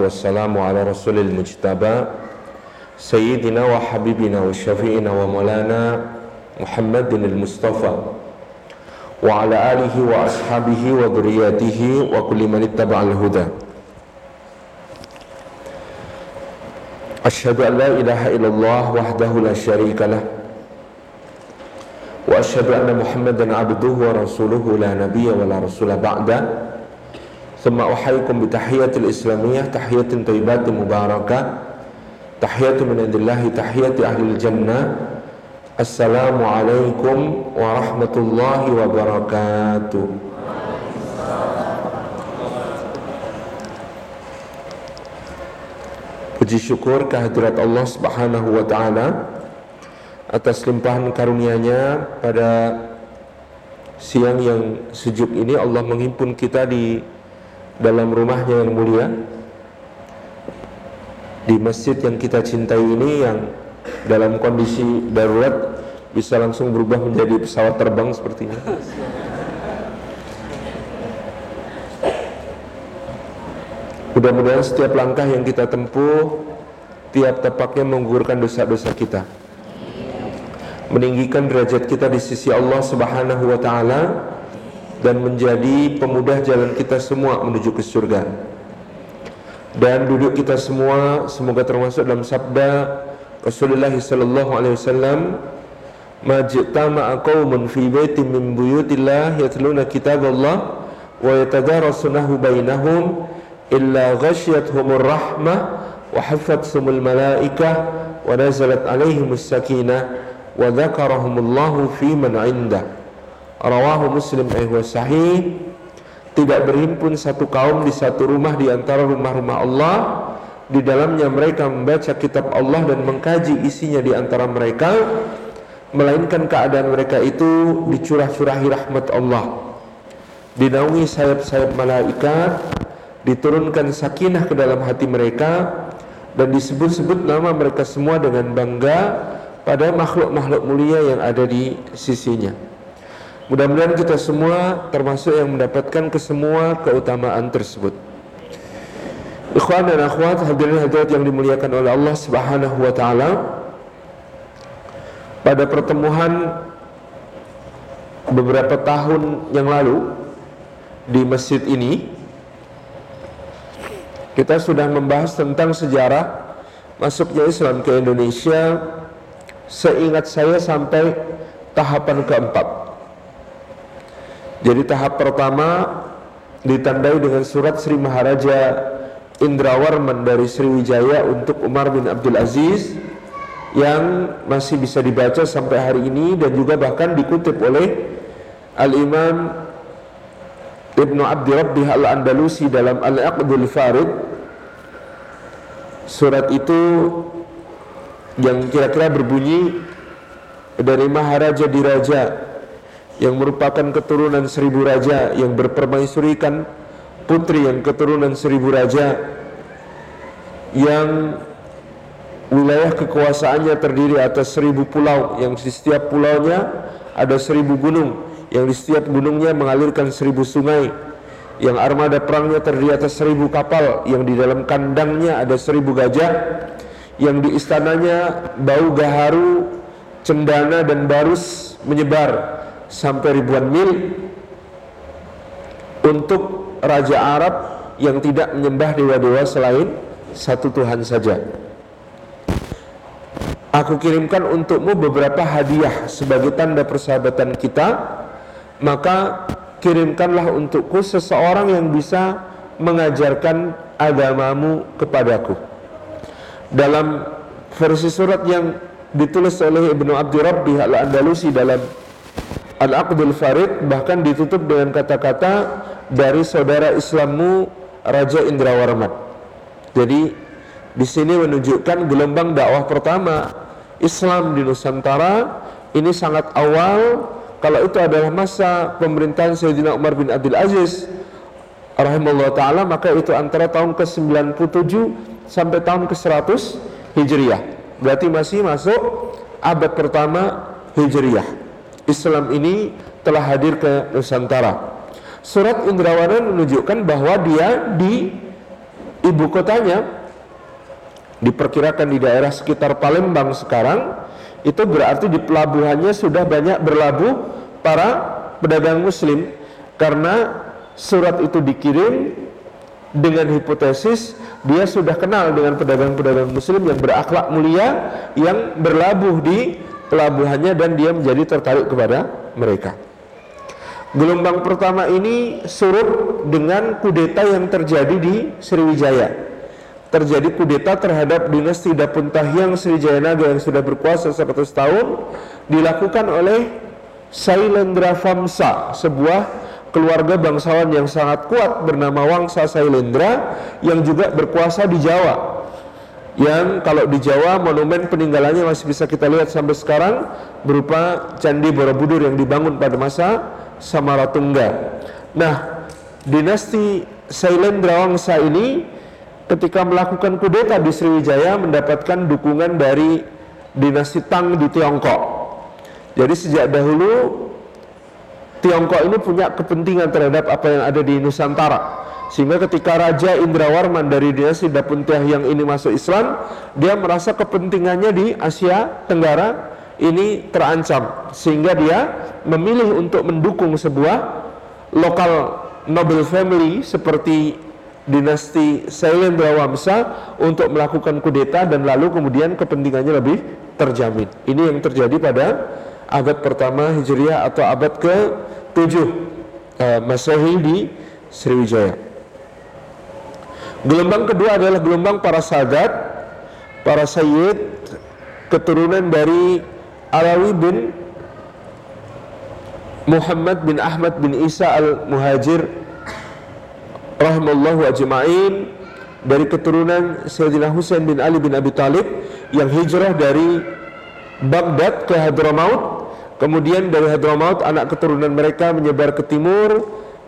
والسلام على رسول المجتبى سيدنا وحبيبنا وشفيئنا ومولانا محمد المصطفى وعلى آله وأصحابه وذرياته وكل من اتبع الهدى. أشهد أن لا إله إلا الله وحده لا شريك له وأشهد أن محمدا عبده ورسوله لا نبي ولا رسول بعده. ثم أحييكم بتحية الإسلامية تحية tahiyatil islamiyah تحية من mubarakah الله تحية أهل الجنة السلام عليكم ورحمة warahmatullahi wabarakatuh. Puji syukur kehadirat Allah Subhanahu wa taala atas limpahan karunia-Nya pada siang yang sejuk ini. Allah menghimpun kita di dalam rumahnya yang mulia di masjid yang kita cintai ini yang dalam kondisi darurat bisa langsung berubah menjadi pesawat terbang sepertinya. Mudah-mudahan setiap langkah yang kita tempuh tiap tepaknya menggugurkan dosa-dosa kita. Meninggikan derajat kita di sisi Allah Subhanahu wa taala dan menjadi pemudah jalan kita semua menuju ke surga. Dan duduk kita semua semoga termasuk dalam sabda Rasulullah sallallahu alaihi wasallam majtama'a qaumun fi baitin min buyutillah yatluna kitaballah wa yatadarasunahu bainahum illa ghasyiyatuhumur rahmah wa hafathumul malaikah wa nazalat alaihimus sakinah wa dzakarahumullahu fi man 'indah rawahu muslim ayhuwa sahih. Tidak berhimpun satu kaum di satu rumah di antara rumah-rumah Allah. Di dalamnya mereka membaca kitab Allah dan mengkaji isinya di antara mereka. Melainkan keadaan mereka itu dicurah-curahi rahmat Allah. Dinaungi sayap-sayap malaikat diturunkan sakinah ke dalam hati mereka dan disebut-sebut nama mereka semua dengan bangga pada makhluk-makhluk mulia yang ada di sisinya. Mudah-mudahan kita semua termasuk yang mendapatkan kesemua keutamaan tersebut. Ikhwan dan akhwat hadirin hadirat yang dimuliakan oleh Allah Subhanahu wa taala. Pada pertemuan beberapa tahun yang lalu di masjid ini kita sudah membahas tentang sejarah masuknya Islam ke Indonesia seingat saya sampai tahapan keempat jadi tahap pertama ditandai dengan surat Sri Maharaja Indrawarman dari Sriwijaya untuk Umar bin Abdul Aziz yang masih bisa dibaca sampai hari ini dan juga bahkan dikutip oleh Al-Imam Ibnu Abdi Rabbih Al-Andalusi dalam Al-Aqdul Farid. Surat itu yang kira-kira berbunyi dari Maharaja Diraja yang merupakan keturunan seribu raja yang berpermaisurikan putri yang keturunan seribu raja yang wilayah kekuasaannya terdiri atas seribu pulau yang di setiap pulaunya ada seribu gunung yang di setiap gunungnya mengalirkan seribu sungai yang armada perangnya terdiri atas seribu kapal yang di dalam kandangnya ada seribu gajah yang di istananya bau gaharu cendana dan barus menyebar sampai ribuan mil untuk raja Arab yang tidak menyembah dewa-dewa selain satu Tuhan saja. Aku kirimkan untukmu beberapa hadiah sebagai tanda persahabatan kita, maka kirimkanlah untukku seseorang yang bisa mengajarkan agamamu kepadaku. Dalam versi surat yang ditulis oleh Ibnu Abdi Rabbi Al-Andalusi dalam Al-Aqdul Farid bahkan ditutup dengan kata-kata dari saudara Islammu Raja Indrawarman. Jadi di sini menunjukkan gelombang dakwah pertama Islam di Nusantara ini sangat awal kalau itu adalah masa pemerintahan Sayyidina Umar bin Abdul Aziz rahimahullah taala maka itu antara tahun ke-97 sampai tahun ke-100 Hijriah. Berarti masih masuk abad pertama Hijriah. Islam ini telah hadir ke Nusantara. Surat Indrawana menunjukkan bahwa dia di ibu kotanya. Diperkirakan di daerah sekitar Palembang sekarang. Itu berarti di pelabuhannya sudah banyak berlabuh para pedagang muslim. Karena surat itu dikirim dengan hipotesis dia sudah kenal dengan pedagang-pedagang muslim yang berakhlak mulia yang berlabuh di pelabuhannya dan dia menjadi tertarik kepada mereka. Gelombang pertama ini surut dengan kudeta yang terjadi di Sriwijaya terjadi kudeta terhadap dinasti Dapun Tahyang Sriwijaya Naga yang sudah berkuasa 100 tahun dilakukan oleh Sailendra Famsa, sebuah keluarga bangsawan yang sangat kuat bernama Wangsa Sailendra yang juga berkuasa di Jawa. Yang kalau di Jawa monumen peninggalannya masih bisa kita lihat sampai sekarang berupa Candi Borobudur yang dibangun pada masa Samaratungga. Nah, dinasti Sailendra Wangsa ini ketika melakukan kudeta di Sriwijaya mendapatkan dukungan dari dinasti Tang di Tiongkok. Jadi sejak dahulu Tiongkok ini punya kepentingan terhadap apa yang ada di Nusantara. Sehingga ketika Raja Indrawarman dari dinasti Dapuntiah yang ini masuk Islam, dia merasa kepentingannya di Asia Tenggara ini terancam. Sehingga dia memilih untuk mendukung sebuah lokal noble family seperti dinasti Sailendra Wamsa untuk melakukan kudeta dan lalu kemudian kepentingannya lebih terjamin. Ini yang terjadi pada abad pertama Hijriah atau abad ke-7 uh, eh, Masehi di Sriwijaya. Gelombang kedua adalah gelombang para sadat, para sayyid, keturunan dari Alawi bin Muhammad bin Ahmad bin Isa al-Muhajir rahimallahu ajma'in dari keturunan Sayyidina Husain bin Ali bin Abi Talib yang hijrah dari Baghdad ke Hadramaut kemudian dari Hadramaut anak keturunan mereka menyebar ke timur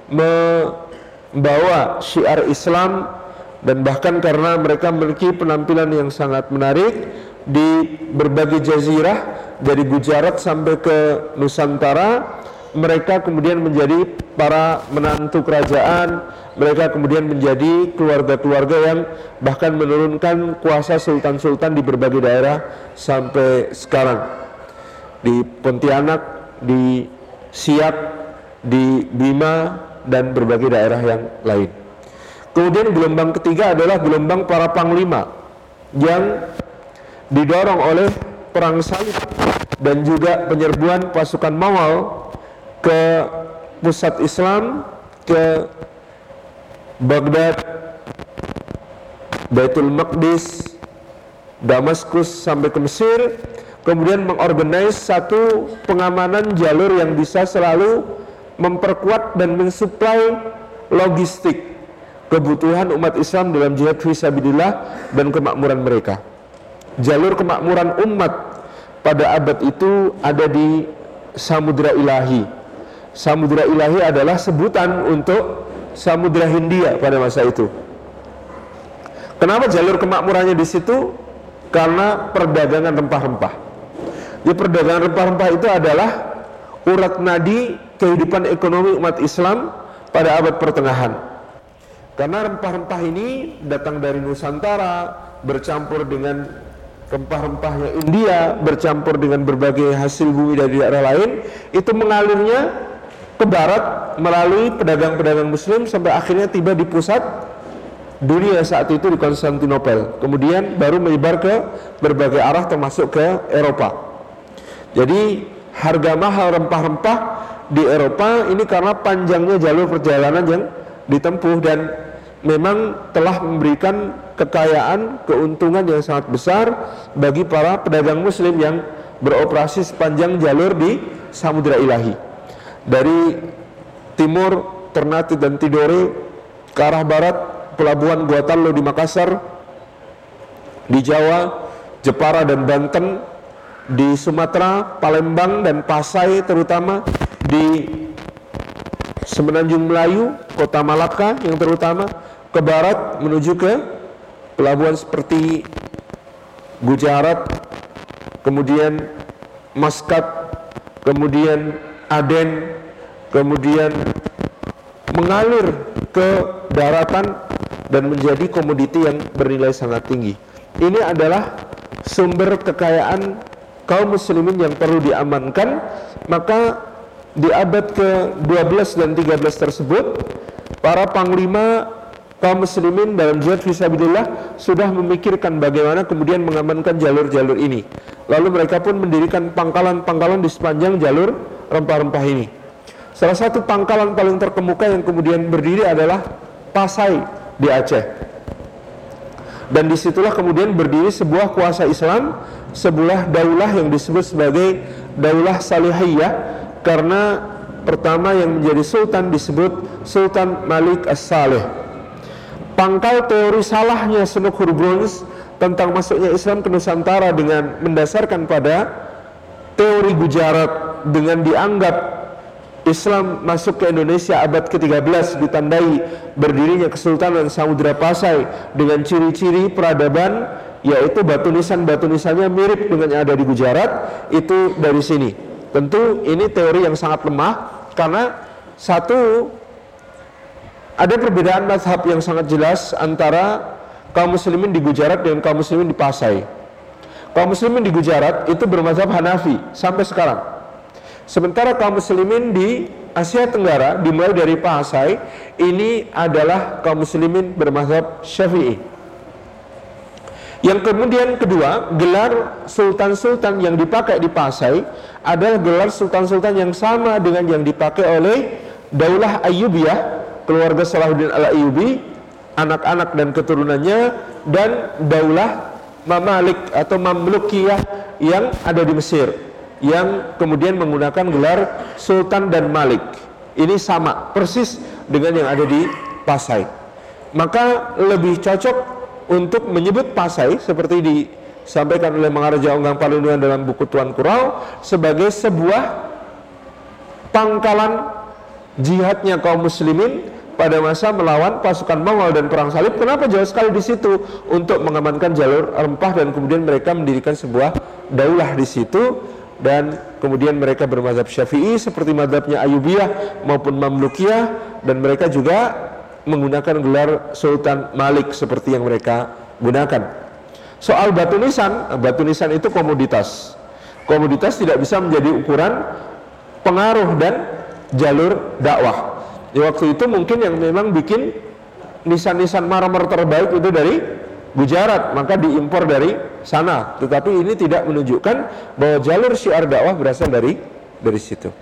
membawa syiar Islam dan bahkan karena mereka memiliki penampilan yang sangat menarik di berbagai jazirah dari Gujarat sampai ke Nusantara mereka kemudian menjadi para menantu kerajaan, mereka kemudian menjadi keluarga-keluarga yang bahkan menurunkan kuasa sultan-sultan di berbagai daerah sampai sekarang. Di Pontianak, di Siak, di Bima dan berbagai daerah yang lain. Kemudian gelombang ketiga adalah gelombang para panglima yang didorong oleh perang salib dan juga penyerbuan pasukan Mawal ke pusat Islam ke Baghdad Baitul Maqdis Damaskus sampai ke Mesir. Kemudian mengorganize satu pengamanan jalur yang bisa selalu memperkuat dan mensuplai logistik kebutuhan umat Islam dalam jihad fisabilillah dan kemakmuran mereka. Jalur kemakmuran umat pada abad itu ada di Samudra Ilahi Samudra Ilahi adalah sebutan untuk Samudra Hindia pada masa itu. Kenapa jalur kemakmurannya di situ? Karena perdagangan rempah-rempah. Di perdagangan rempah-rempah itu adalah urat nadi kehidupan ekonomi umat Islam pada abad pertengahan. Karena rempah-rempah ini datang dari Nusantara, bercampur dengan rempah-rempahnya India, bercampur dengan berbagai hasil bumi dari daerah lain, itu mengalirnya ke barat melalui pedagang-pedagang muslim sampai akhirnya tiba di pusat dunia saat itu di Konstantinopel. Kemudian baru menyebar ke berbagai arah termasuk ke Eropa. Jadi harga mahal rempah-rempah di Eropa ini karena panjangnya jalur perjalanan yang ditempuh dan memang telah memberikan kekayaan, keuntungan yang sangat besar bagi para pedagang muslim yang beroperasi sepanjang jalur di Samudra Ilahi. Dari timur Ternate dan Tidore ke arah barat pelabuhan Guatalo di Makassar di Jawa, Jepara dan Banten di Sumatera, Palembang dan Pasai terutama di Semenanjung Melayu, Kota Malaka yang terutama ke barat menuju ke pelabuhan seperti Gujarat, kemudian Maskat, kemudian Aden, kemudian mengalir ke daratan dan menjadi komoditi yang bernilai sangat tinggi. Ini adalah sumber kekayaan kaum muslimin yang perlu diamankan, maka di abad ke-12 dan 13 tersebut para panglima kaum muslimin dalam jihad fisabilillah sudah memikirkan bagaimana kemudian mengamankan jalur-jalur ini. Lalu mereka pun mendirikan pangkalan-pangkalan di sepanjang jalur rempah-rempah ini. Salah satu pangkalan paling terkemuka yang kemudian berdiri adalah Pasai di Aceh. Dan di situlah kemudian berdiri sebuah kuasa Islam, sebuah daulah yang disebut sebagai daulah salihiyah karena pertama yang menjadi sultan disebut Sultan Malik As-Saleh. Pangkal teori salahnya Senuk Hurbuns tentang masuknya Islam ke Nusantara dengan mendasarkan pada teori Gujarat dengan dianggap Islam masuk ke Indonesia abad ke-13 ditandai berdirinya Kesultanan Samudra Pasai dengan ciri-ciri peradaban yaitu batu nisan-batu nisannya mirip dengan yang ada di Gujarat itu dari sini. Tentu ini teori yang sangat lemah karena satu ada perbedaan mazhab yang sangat jelas antara kaum muslimin di Gujarat dan kaum muslimin di Pasai. Kaum muslimin di Gujarat itu bermazhab Hanafi sampai sekarang. Sementara kaum muslimin di Asia Tenggara dimulai dari Pasai ini adalah kaum muslimin bermazhab Syafi'i. Yang kemudian kedua, gelar sultan-sultan yang dipakai di Pasai adalah gelar sultan-sultan yang sama dengan yang dipakai oleh Daulah Ayyubiyah, keluarga Salahuddin Al-Ayyubi, anak-anak dan keturunannya dan Daulah Mamalik atau Mamlukiyah yang ada di Mesir yang kemudian menggunakan gelar Sultan dan Malik. Ini sama persis dengan yang ada di Pasai. Maka lebih cocok untuk menyebut Pasai seperti disampaikan oleh Mangaraja Onggang Palunduan dalam buku Tuan Kurau sebagai sebuah pangkalan jihadnya kaum muslimin pada masa melawan pasukan Mongol dan perang salib. Kenapa jauh sekali di situ untuk mengamankan jalur rempah dan kemudian mereka mendirikan sebuah daulah di situ dan kemudian mereka bermazhab Syafi'i seperti mazhabnya Ayubiyah maupun Mamlukiyah dan mereka juga menggunakan gelar Sultan Malik seperti yang mereka gunakan. Soal batu nisan, batu nisan itu komoditas. Komoditas tidak bisa menjadi ukuran pengaruh dan jalur dakwah. Di waktu itu mungkin yang memang bikin nisan-nisan marmer terbaik itu dari Gujarat maka diimpor dari sana. Tetapi ini tidak menunjukkan bahwa jalur syiar dakwah berasal dari dari situ.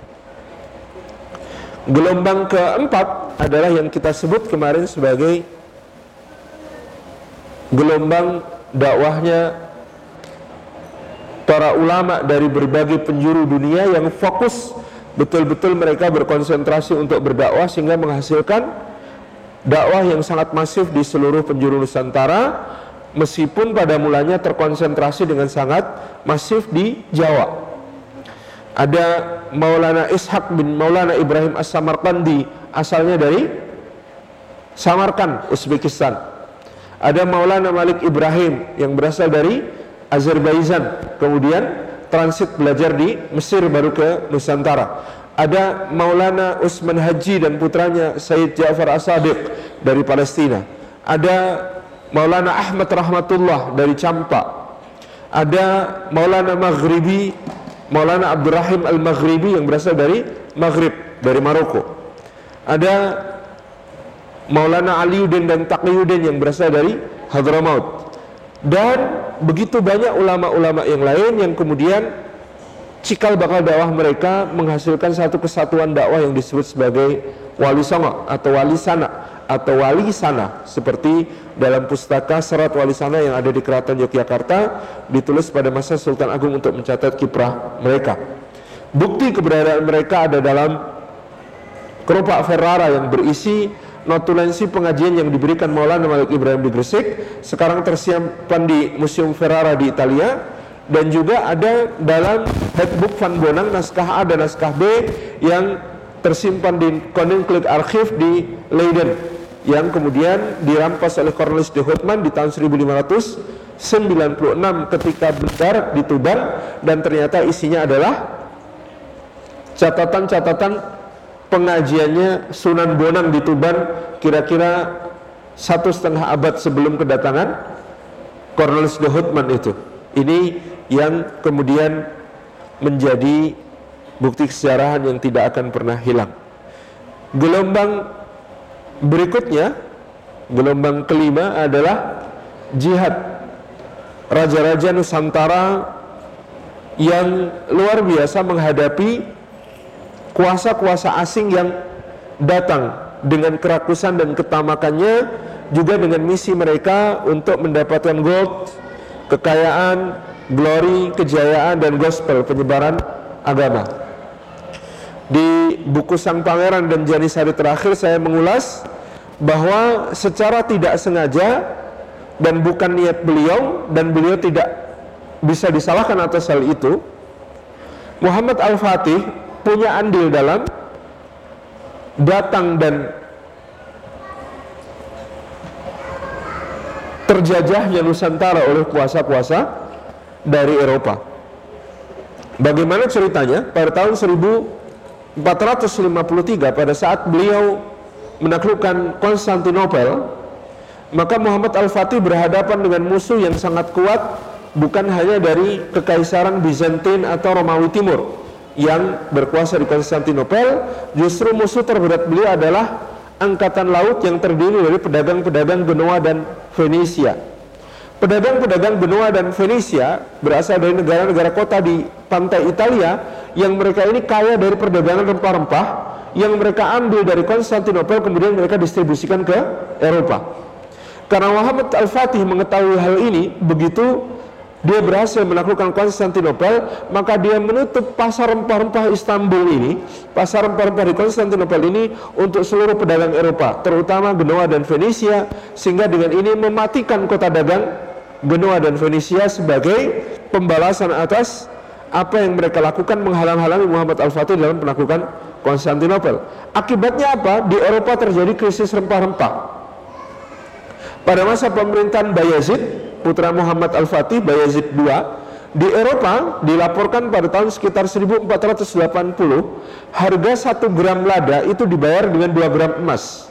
Gelombang keempat adalah yang kita sebut kemarin sebagai gelombang dakwahnya para ulama dari berbagai penjuru dunia yang fokus betul-betul mereka berkonsentrasi untuk berdakwah sehingga menghasilkan dakwah yang sangat masif di seluruh penjuru Nusantara meskipun pada mulanya terkonsentrasi dengan sangat masif di Jawa. Ada Maulana Ishak bin Maulana Ibrahim As-Samarkandi asalnya dari Samarkand, Uzbekistan. Ada Maulana Malik Ibrahim yang berasal dari Azerbaijan, kemudian transit belajar di Mesir baru ke Nusantara. Ada Maulana Usman Haji dan putranya Sayyid Ja'far As-Sadiq dari Palestina. Ada Maulana Ahmad Rahmatullah dari Campa ada Maulana Maghribi Maulana Abdurrahim Al-Maghribi yang berasal dari Maghrib dari Maroko. Ada Maulana Aliuddin dan Taqiyuddin yang berasal dari Hadramaut dan begitu banyak ulama-ulama yang lain yang kemudian cikal bakal dakwah mereka menghasilkan satu kesatuan dakwah yang disebut sebagai wali songo atau wali sana atau wali sana. Seperti dalam pustaka serat wali sana yang ada di keraton Yogyakarta ditulis pada masa Sultan Agung untuk mencatat kiprah mereka. Bukti keberadaan mereka ada dalam keropak Ferrara yang berisi notulensi pengajian yang diberikan Maulana Malik Ibrahim di Gresik sekarang tersimpan di Museum Ferrara di Italia dan juga ada dalam Headbook Van Bonang naskah A dan naskah B yang tersimpan di Koninklijk Archief di Leiden yang kemudian dirampas oleh Cornelis de Houtman di tahun 1596 ketika bentar di Tuban dan ternyata isinya adalah catatan-catatan pengajiannya Sunan Bonang di Tuban kira-kira satu setengah abad sebelum kedatangan Cornelis de Houtman itu. Ini yang kemudian menjadi bukti kesejarahan yang tidak akan pernah hilang. Gelombang berikutnya, gelombang kelima adalah jihad. Raja-raja Nusantara yang luar biasa menghadapi kuasa-kuasa asing yang datang dengan kerakusan dan ketamakannya juga dengan misi mereka untuk mendapatkan gold, kekayaan, glory, kejayaan dan gospel penyebaran agama. Di buku Sang Pangeran dan Janisari terakhir saya mengulas bahwa secara tidak sengaja dan bukan niat beliau dan beliau tidak bisa disalahkan atas hal itu Muhammad Al-Fatih punya andil dalam datang dan terjajahnya Nusantara oleh kuasa-kuasa dari Eropa. Bagaimana ceritanya? Pada tahun 1453 pada saat beliau menaklukkan Konstantinopel, maka Muhammad Al-Fatih berhadapan dengan musuh yang sangat kuat bukan hanya dari kekaisaran Bizantin atau Romawi Timur yang berkuasa di Konstantinopel, justru musuh terberat beliau adalah angkatan laut yang terdiri dari pedagang-pedagang Genoa dan Venesia. Pedagang-pedagang benua dan Venesia berasal dari negara-negara kota di pantai Italia yang mereka ini kaya dari perdagangan rempah-rempah yang mereka ambil dari Konstantinopel kemudian mereka distribusikan ke Eropa. Karena Muhammad Al-Fatih mengetahui hal ini, begitu dia berhasil menaklukkan Konstantinopel, maka dia menutup pasar rempah-rempah Istanbul ini, pasar rempah-rempah di Konstantinopel ini untuk seluruh pedagang Eropa, terutama Genoa dan Venesia, sehingga dengan ini mematikan kota dagang Genoa dan Venesia sebagai pembalasan atas apa yang mereka lakukan menghalang-halangi Muhammad Al-Fatih dalam penaklukan Konstantinopel. Akibatnya apa? Di Eropa terjadi krisis rempah-rempah. Pada masa pemerintahan Bayezid, putra Muhammad Al-Fatih, Bayezid II, di Eropa dilaporkan pada tahun sekitar 1480 harga 1 gram lada itu dibayar dengan 2 gram emas.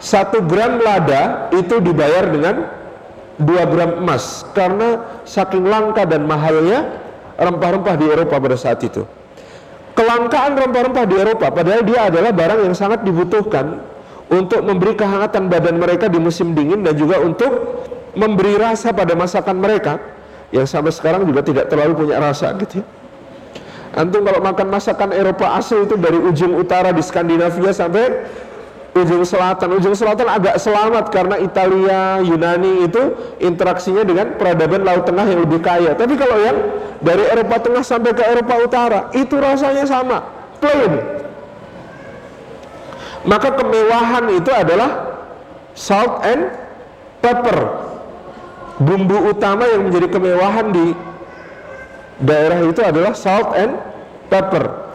1 gram lada itu dibayar dengan 2 gram emas karena saking langka dan mahalnya rempah-rempah di Eropa pada saat itu. Kelangkaan rempah-rempah di Eropa padahal dia adalah barang yang sangat dibutuhkan untuk memberi kehangatan badan mereka di musim dingin dan juga untuk memberi rasa pada masakan mereka yang sampai sekarang juga tidak terlalu punya rasa gitu ya. Antum kalau makan masakan Eropa asli itu dari ujung utara di Skandinavia sampai ujung selatan. Ujung selatan agak selamat karena Italia, Yunani itu interaksinya dengan peradaban Laut Tengah yang lebih kaya. Tapi kalau yang dari Eropa Tengah sampai ke Eropa Utara, itu rasanya sama, plain. Maka kemewahan itu adalah salt and pepper. Bumbu utama yang menjadi kemewahan di daerah itu adalah salt and pepper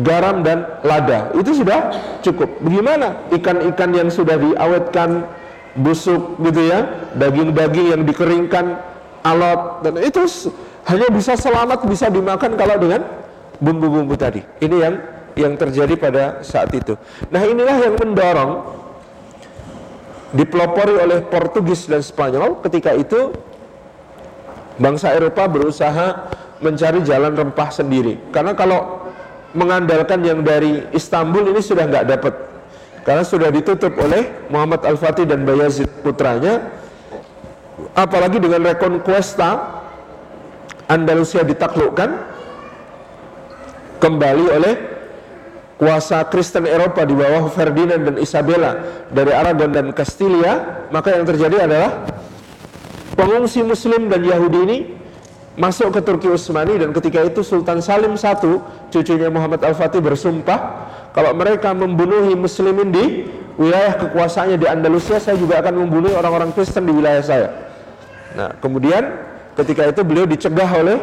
garam dan lada. Itu sudah cukup. Bagaimana ikan-ikan yang sudah diawetkan busuk gitu ya daging-daging yang dikeringkan alat dan itu hanya bisa selamat bisa dimakan kalau dengan bumbu-bumbu tadi. Ini yang yang terjadi pada saat itu. Nah inilah yang mendorong dipelopori oleh Portugis dan Spanyol. Ketika itu bangsa Eropa berusaha mencari jalan rempah sendiri. Karena kalau mengandalkan yang dari Istanbul ini sudah nggak dapat. Karena sudah ditutup oleh Muhammad Al-Fatih dan Bayazid putranya. Apalagi dengan reconquesta Andalusia ditaklukkan kembali oleh kuasa Kristen Eropa di bawah Ferdinand dan Isabella dari Aragon dan Castilia maka yang terjadi adalah pengungsi muslim dan Yahudi ini masuk ke Turki Utsmani dan ketika itu Sultan Salim I cucunya Muhammad Al-Fatih bersumpah kalau mereka membunuhi muslimin di wilayah kekuasaannya di Andalusia saya juga akan membunuh orang-orang Kristen di wilayah saya. Nah kemudian ketika itu beliau dicegah oleh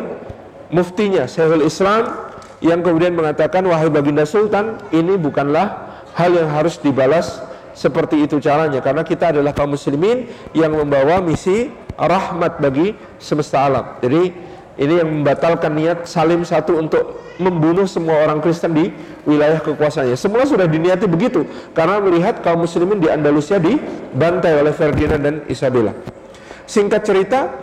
muftinya Syekhul Islam yang kemudian mengatakan wahai baginda sultan ini bukanlah hal yang harus dibalas seperti itu caranya karena kita adalah kaum muslimin yang membawa misi rahmat bagi semesta alam. Jadi Ini yang membatalkan niat Salim satu untuk membunuh semua orang Kristen di wilayah kekuasaannya. Semua sudah diniati begitu karena melihat kaum muslimin di Andalusia dibantai oleh Ferdinand dan Isabella. Singkat cerita,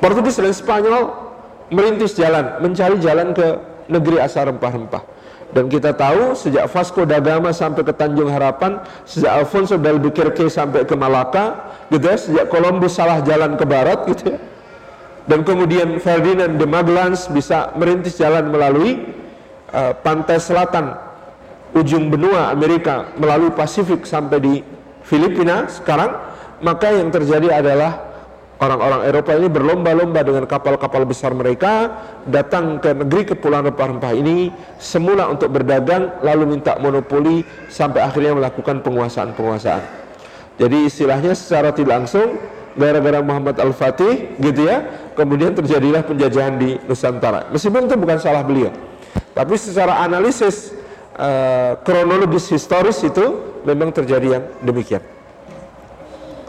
Portugis dan Spanyol merintis jalan, mencari jalan ke negeri asal rempah-rempah. Dan kita tahu sejak Vasco da Gama sampai ke Tanjung Harapan, sejak Alfonso del Albuquerque sampai ke Malaka, gitu ya, sejak Columbus salah jalan ke barat gitu ya dan kemudian Ferdinand de Magellan bisa merintis jalan melalui uh, pantai selatan ujung benua Amerika melalui Pasifik sampai di Filipina sekarang maka yang terjadi adalah orang-orang Eropa ini berlomba-lomba dengan kapal-kapal besar mereka datang ke negeri kepulauan rempah-rempah ini semula untuk berdagang lalu minta monopoli sampai akhirnya melakukan penguasaan-penguasaan. Jadi istilahnya secara tidak langsung gara-gara Muhammad Al-Fatih gitu ya kemudian terjadilah penjajahan di Nusantara. Meskipun itu bukan salah beliau tapi secara analisis uh, kronologis historis itu memang terjadi yang demikian.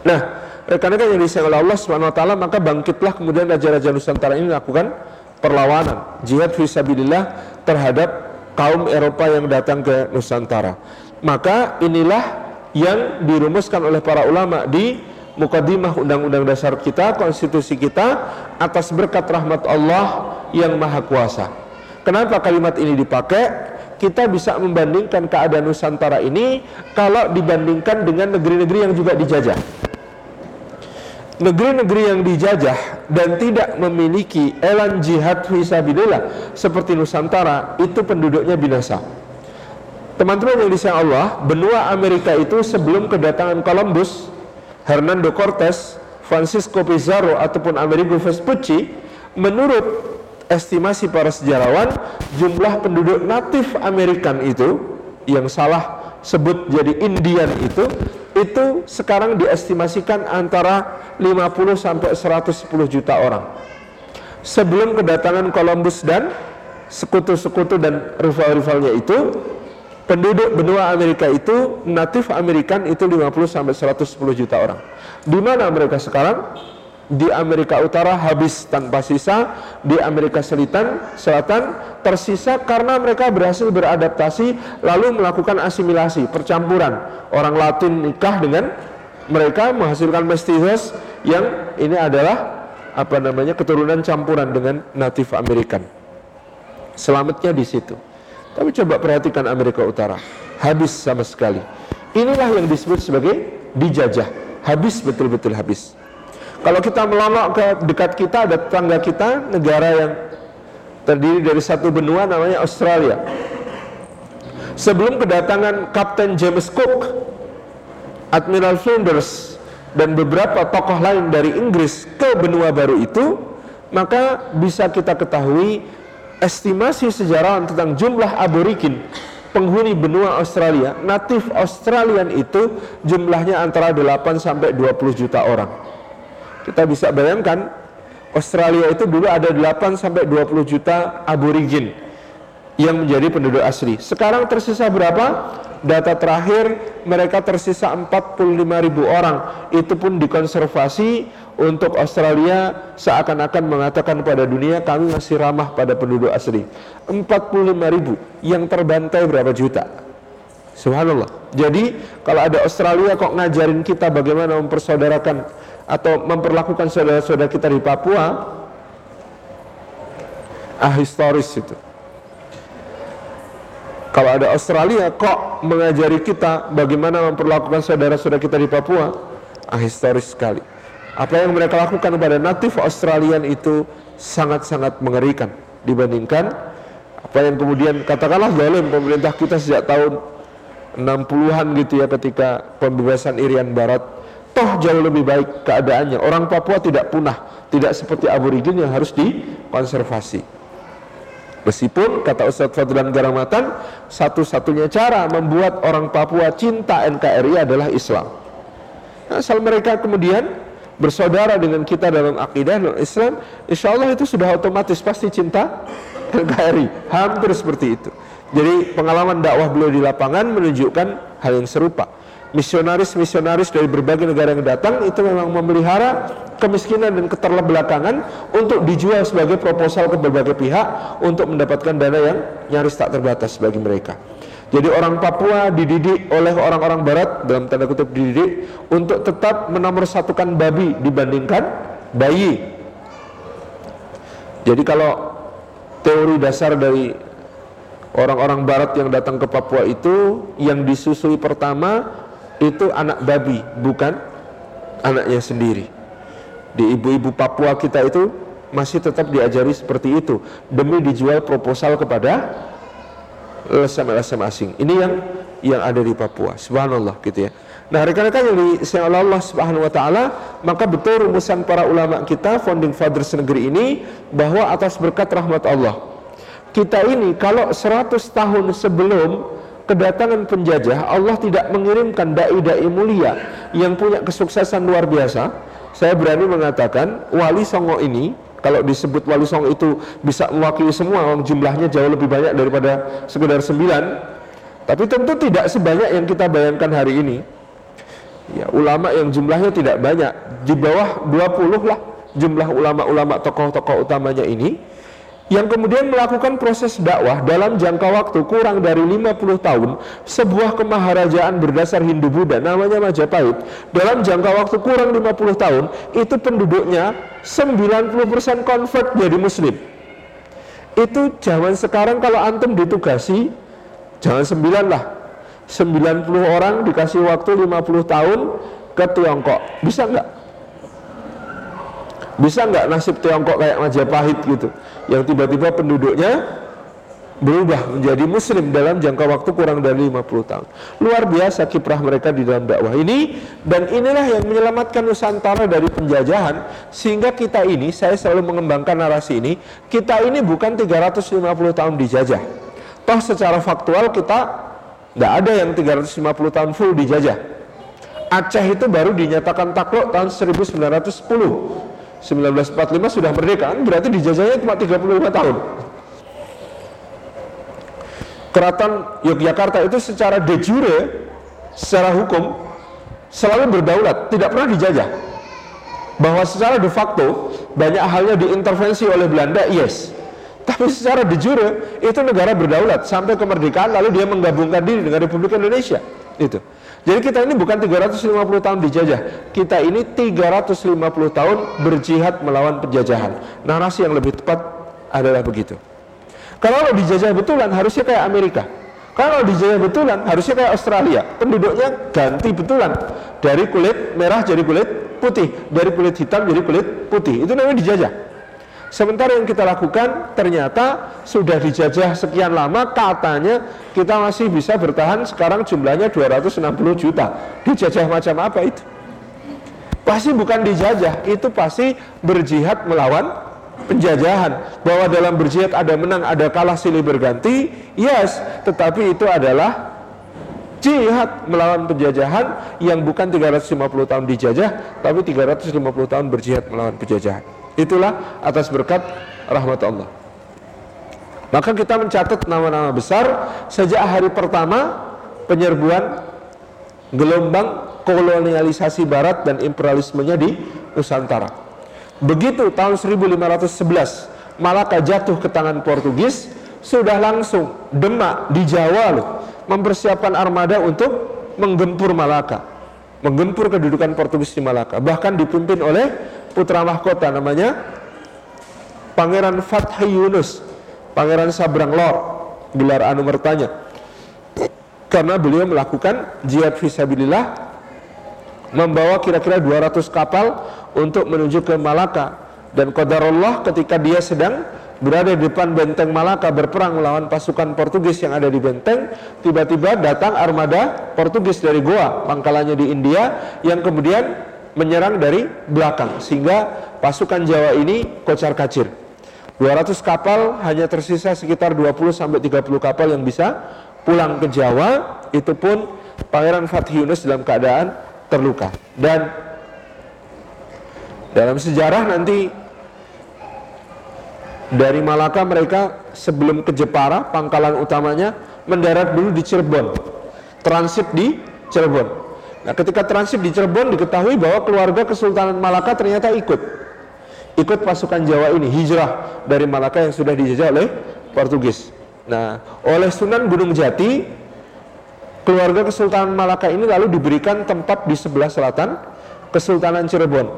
Nah karena kan yang disayang oleh Allah Subhanahu wa taala maka bangkitlah kemudian raja-raja Nusantara ini melakukan perlawanan jihad fisabilillah terhadap kaum Eropa yang datang ke Nusantara maka inilah yang dirumuskan oleh para ulama di mukadimah undang-undang dasar kita, konstitusi kita atas berkat rahmat Allah yang maha kuasa. Kenapa kalimat ini dipakai? Kita bisa membandingkan keadaan Nusantara ini kalau dibandingkan dengan negeri-negeri yang juga dijajah. Negeri-negeri yang dijajah dan tidak memiliki elan jihad fisabilillah seperti Nusantara itu penduduknya binasa. Teman-teman yang disayang Allah, benua Amerika itu sebelum kedatangan Columbus Hernando Cortés, Francisco Pizarro ataupun Amerigo Vespucci, menurut estimasi para sejarawan, jumlah penduduk natif Amerikan itu yang salah sebut jadi Indian itu itu sekarang diestimasikan antara 50 sampai 110 juta orang. Sebelum kedatangan Columbus dan sekutu-sekutu dan rival-rivalnya itu penduduk benua Amerika itu natif Amerikan itu 50 sampai 110 juta orang. Di mana mereka sekarang? Di Amerika Utara habis tanpa sisa, di Amerika Selatan Selatan tersisa karena mereka berhasil beradaptasi lalu melakukan asimilasi, percampuran. Orang Latin nikah dengan mereka menghasilkan mestizos yang ini adalah apa namanya keturunan campuran dengan natif Amerikan. Selamatnya di situ. Tapi coba perhatikan Amerika Utara, habis sama sekali. Inilah yang disebut sebagai dijajah, habis betul-betul habis. Kalau kita melonok ke dekat kita ada tetangga kita negara yang terdiri dari satu benua namanya Australia. Sebelum kedatangan Kapten James Cook, Admiral Flinders dan beberapa tokoh lain dari Inggris ke benua baru itu, maka bisa kita ketahui estimasi sejarawan tentang jumlah aborigin penghuni benua Australia, natif Australian itu jumlahnya antara 8 sampai 20 juta orang. Kita bisa bayangkan Australia itu dulu ada 8 sampai 20 juta aborigin yang menjadi penduduk asli. Sekarang tersisa berapa? Data terakhir mereka tersisa 45 ribu orang. Itu pun dikonservasi untuk Australia seakan-akan mengatakan pada dunia kami masih ramah pada penduduk asli 45 ribu yang terbantai berapa juta Subhanallah jadi kalau ada Australia kok ngajarin kita bagaimana mempersaudarakan atau memperlakukan saudara-saudara kita di Papua ah historis itu. Kalau ada Australia kok mengajari kita bagaimana memperlakukan saudara-saudara kita di Papua ah historis sekali. Apa yang mereka lakukan kepada natif Australian itu sangat-sangat mengerikan dibandingkan apa yang kemudian katakanlah zalim pemerintah kita sejak tahun 60-an gitu ya ketika pembebasan Irian Barat toh jauh lebih baik keadaannya orang Papua tidak punah tidak seperti aborigin yang harus dikonservasi meskipun kata Ustadz Fadlan Garamatan satu-satunya cara membuat orang Papua cinta NKRI adalah Islam asal mereka kemudian bersaudara dengan kita dalam akidah dan Islam, insya Allah itu sudah otomatis pasti cinta NKRI. Hampir seperti itu. Jadi pengalaman dakwah beliau di lapangan menunjukkan hal yang serupa. Misionaris-misionaris dari berbagai negara yang datang itu memang memelihara kemiskinan dan keterbelakangan untuk dijual sebagai proposal ke berbagai pihak untuk mendapatkan dana yang nyaris tak terbatas bagi mereka. Jadi orang Papua dididik oleh orang-orang barat dalam tanda kutip dididik untuk tetap menomorsatukan babi dibandingkan bayi. Jadi kalau teori dasar dari orang-orang barat yang datang ke Papua itu yang disusui pertama itu anak babi, bukan anaknya sendiri. Di ibu-ibu Papua kita itu masih tetap diajari seperti itu demi dijual proposal kepada LSM-LSM asing. Ini yang yang ada di Papua. Subhanallah gitu ya. Nah, rekan-rekan yang disayang Allah Subhanahu wa taala, maka betul rumusan para ulama kita founding fathers negeri ini bahwa atas berkat rahmat Allah. Kita ini kalau 100 tahun sebelum kedatangan penjajah, Allah tidak mengirimkan dai-dai mulia yang punya kesuksesan luar biasa. Saya berani mengatakan wali songo ini kalau disebut wali songo itu bisa mewakili semua, jumlahnya jauh lebih banyak daripada sekedar sembilan. Tapi tentu tidak sebanyak yang kita bayangkan hari ini. Ya, ulama yang jumlahnya tidak banyak, di bawah 20 lah jumlah ulama-ulama tokoh-tokoh utamanya ini yang kemudian melakukan proses dakwah dalam jangka waktu kurang dari 50 tahun sebuah kemaharajaan berdasar Hindu Buddha namanya Majapahit dalam jangka waktu kurang 50 tahun itu penduduknya 90% convert jadi muslim. Itu zaman sekarang kalau antum ditugasi jangan 9 lah. 90 orang dikasih waktu 50 tahun ke Tiongkok. Bisa nggak? bisa nggak nasib Tiongkok kayak Majapahit gitu yang tiba-tiba penduduknya berubah menjadi muslim dalam jangka waktu kurang dari 50 tahun. Luar biasa kiprah mereka di dalam dakwah ini dan inilah yang menyelamatkan Nusantara dari penjajahan sehingga kita ini saya selalu mengembangkan narasi ini, kita ini bukan 350 tahun dijajah. Toh secara faktual kita tidak ada yang 350 tahun full dijajah. Aceh itu baru dinyatakan takluk tahun 1910 1945 sudah merdeka berarti dijajahnya cuma 35 tahun. Keraton Yogyakarta itu secara de jure secara hukum selalu berdaulat tidak pernah dijajah. Bahwa secara de facto banyak halnya diintervensi oleh Belanda yes. Tapi secara de jure itu negara berdaulat sampai kemerdekaan lalu dia menggabungkan diri dengan Republik Indonesia. Itu jadi kita ini bukan 350 tahun dijajah, kita ini 350 tahun berjihad melawan penjajahan. Narasi yang lebih tepat adalah begitu. Kalau dijajah betulan harusnya kayak Amerika. Kalau dijajah betulan harusnya kayak Australia. Penduduknya ganti betulan dari kulit merah jadi kulit putih, dari kulit hitam jadi kulit putih. Itu namanya dijajah. Sementara yang kita lakukan ternyata sudah dijajah sekian lama katanya kita masih bisa bertahan sekarang jumlahnya 260 juta. Dijajah macam apa itu? Pasti bukan dijajah, itu pasti berjihad melawan penjajahan. Bahwa dalam berjihad ada menang, ada kalah silih berganti, yes, tetapi itu adalah jihad melawan penjajahan yang bukan 350 tahun dijajah, tapi 350 tahun berjihad melawan penjajahan. Itulah atas berkat rahmat Allah. Maka kita mencatat nama-nama besar sejak hari pertama penyerbuan gelombang kolonialisasi barat dan imperialismenya di Nusantara. Begitu tahun 1511 Malaka jatuh ke tangan Portugis, sudah langsung Demak di Jawa loh mempersiapkan armada untuk menggempur Malaka, menggempur kedudukan Portugis di Malaka, bahkan dipimpin oleh putra mahkota namanya Pangeran Fathi Yunus, Pangeran Sabrang Lor, gelar Anumertanya. Karena beliau melakukan jihad visabilillah membawa kira-kira 200 kapal untuk menuju ke Malaka dan qadarullah ketika dia sedang berada di depan benteng Malaka berperang melawan pasukan Portugis yang ada di benteng tiba-tiba datang armada Portugis dari Goa pangkalannya di India yang kemudian menyerang dari belakang sehingga pasukan Jawa ini kocar kacir. 200 kapal hanya tersisa sekitar 20 sampai 30 kapal yang bisa pulang ke Jawa, itu pun Pangeran Fatih Yunus dalam keadaan terluka. Dan dalam sejarah nanti dari Malaka mereka sebelum ke Jepara, pangkalan utamanya mendarat dulu di Cirebon. Transit di Cirebon Nah, ketika transit di Cirebon diketahui bahwa keluarga Kesultanan Malaka ternyata ikut ikut pasukan Jawa ini hijrah dari Malaka yang sudah dijajah oleh Portugis. Nah, oleh Sunan Gunung Jati keluarga Kesultanan Malaka ini lalu diberikan tempat di sebelah selatan Kesultanan Cirebon.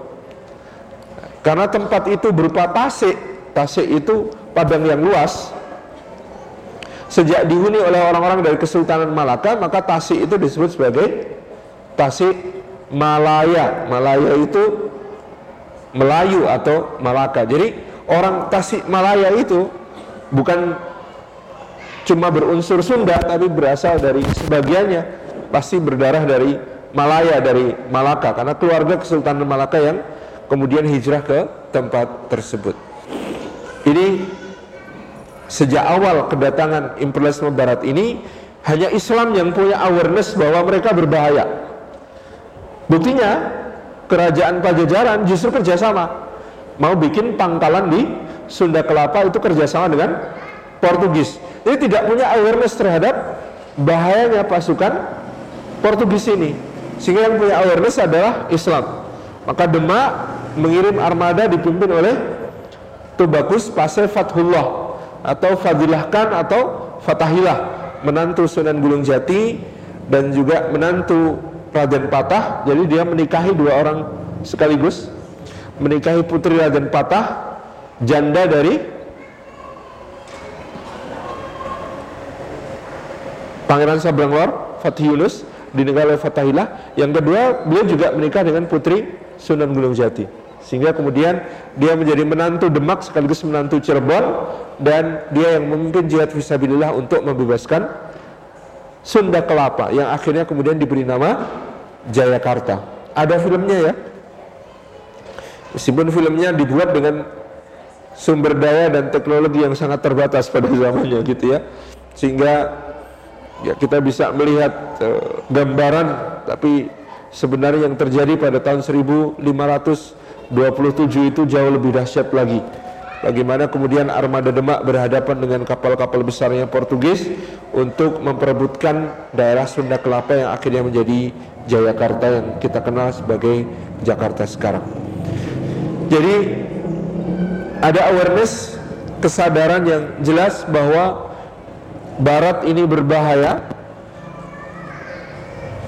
Karena tempat itu berupa tasik, tasik itu padang yang luas. Sejak dihuni oleh orang-orang dari Kesultanan Malaka, maka tasik itu disebut sebagai tasik Malaya. Malaya itu Melayu atau Malaka. Jadi orang Tasik Malaya itu bukan cuma berunsur Sunda tapi berasal dari sebagiannya pasti berdarah dari Malaya dari Malaka karena keluarga Kesultanan Malaka yang kemudian hijrah ke tempat tersebut. Ini sejak awal kedatangan imperialisme barat ini hanya Islam yang punya awareness bahwa mereka berbahaya. Buktinya kerajaan Pajajaran justru kerjasama mau bikin pangkalan di Sunda Kelapa itu kerjasama dengan Portugis jadi tidak punya awareness terhadap bahayanya pasukan Portugis ini. Sehingga yang punya awareness adalah Islam. Maka Demak mengirim armada dipimpin oleh Tubakus Pase Fathullah atau Fadilahkan atau Fatahilah menantu Sunan Gunung Jati dan juga menantu Raden Patah. Jadi dia menikahi dua orang sekaligus. Menikahi putri Raden Patah, janda dari Pangeran Sabrangor, Fatih Yunus dinikahi oleh Fatahillah. Yang kedua, beliau juga menikah dengan putri Sunan Gunung Jati. Sehingga kemudian dia menjadi menantu Demak sekaligus menantu Cirebon dan dia yang memimpin jihad fisabilillah untuk membebaskan Sunda Kelapa yang akhirnya kemudian diberi nama Jayakarta. Ada filmnya ya. Meskipun filmnya dibuat dengan sumber daya dan teknologi yang sangat terbatas pada zamannya gitu ya. Sehingga ya kita bisa melihat uh, gambaran tapi sebenarnya yang terjadi pada tahun 1527 itu jauh lebih dahsyat lagi bagaimana kemudian armada Demak berhadapan dengan kapal-kapal besarnya Portugis untuk memperebutkan daerah Sunda Kelapa yang akhirnya menjadi Jayakarta yang kita kenal sebagai Jakarta sekarang jadi ada awareness kesadaran yang jelas bahwa Barat ini berbahaya.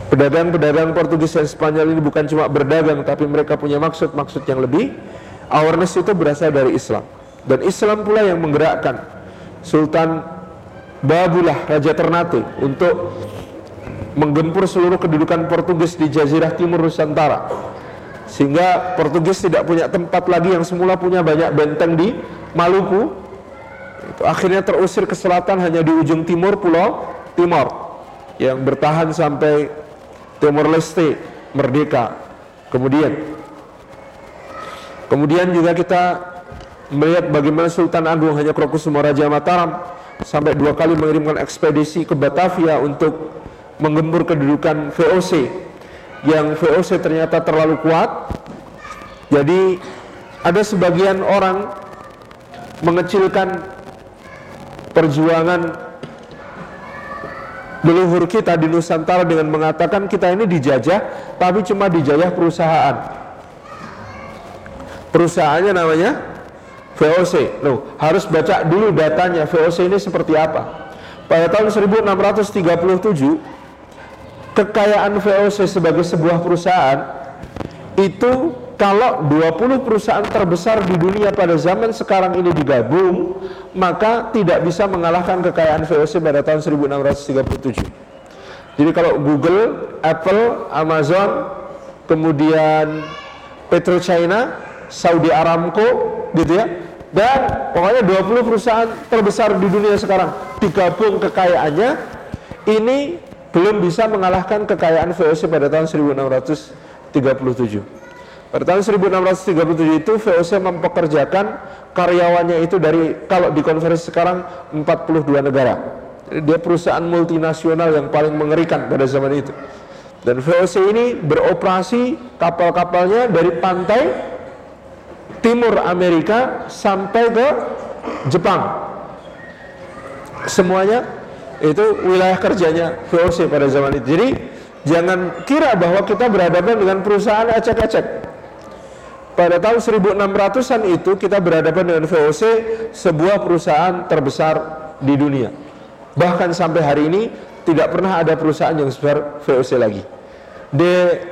Pedagang-pedagang Portugis dan Spanyol ini bukan cuma berdagang, tapi mereka punya maksud-maksud yang lebih. Awareness itu berasal dari Islam. Dan Islam pula yang menggerakkan Sultan Babullah, Raja Ternate, untuk menggempur seluruh kedudukan Portugis di Jazirah Timur Nusantara. Sehingga Portugis tidak punya tempat lagi yang semula punya banyak benteng di Maluku, itu akhirnya terusir ke selatan hanya di ujung timur pulau Timor yang bertahan sampai Timor Leste merdeka. Kemudian kemudian juga kita melihat bagaimana Sultan Agung hanya Krokusuma Raja Mataram sampai dua kali mengirimkan ekspedisi ke Batavia untuk menggempur kedudukan VOC yang VOC ternyata terlalu kuat. Jadi ada sebagian orang mengecilkan perjuangan leluhur kita di Nusantara dengan mengatakan kita ini dijajah tapi cuma dijajah perusahaan. Perusahaannya namanya VOC Loh, harus baca dulu datanya VOC ini seperti apa pada tahun 1637 kekayaan VOC sebagai sebuah perusahaan itu kalau 20 perusahaan terbesar di dunia pada zaman sekarang ini digabung, maka tidak bisa mengalahkan kekayaan VOC pada tahun 1637. Jadi kalau Google, Apple, Amazon, kemudian PetroChina, Saudi Aramco, gitu ya, dan pokoknya 20 perusahaan terbesar di dunia sekarang digabung kekayaannya, ini belum bisa mengalahkan kekayaan VOC pada tahun 1637. Pada tahun 1637 itu VOC mempekerjakan karyawannya itu dari kalau di konversi sekarang 42 negara. Dia perusahaan multinasional yang paling mengerikan pada zaman itu. Dan VOC ini beroperasi kapal-kapalnya dari pantai timur Amerika sampai ke Jepang. Semuanya itu wilayah kerjanya VOC pada zaman itu. Jadi Jangan kira bahwa kita berhadapan dengan perusahaan acak-acak. Pada tahun 1600-an itu kita berhadapan dengan VOC, sebuah perusahaan terbesar di dunia. Bahkan sampai hari ini tidak pernah ada perusahaan yang sebesar VOC lagi. The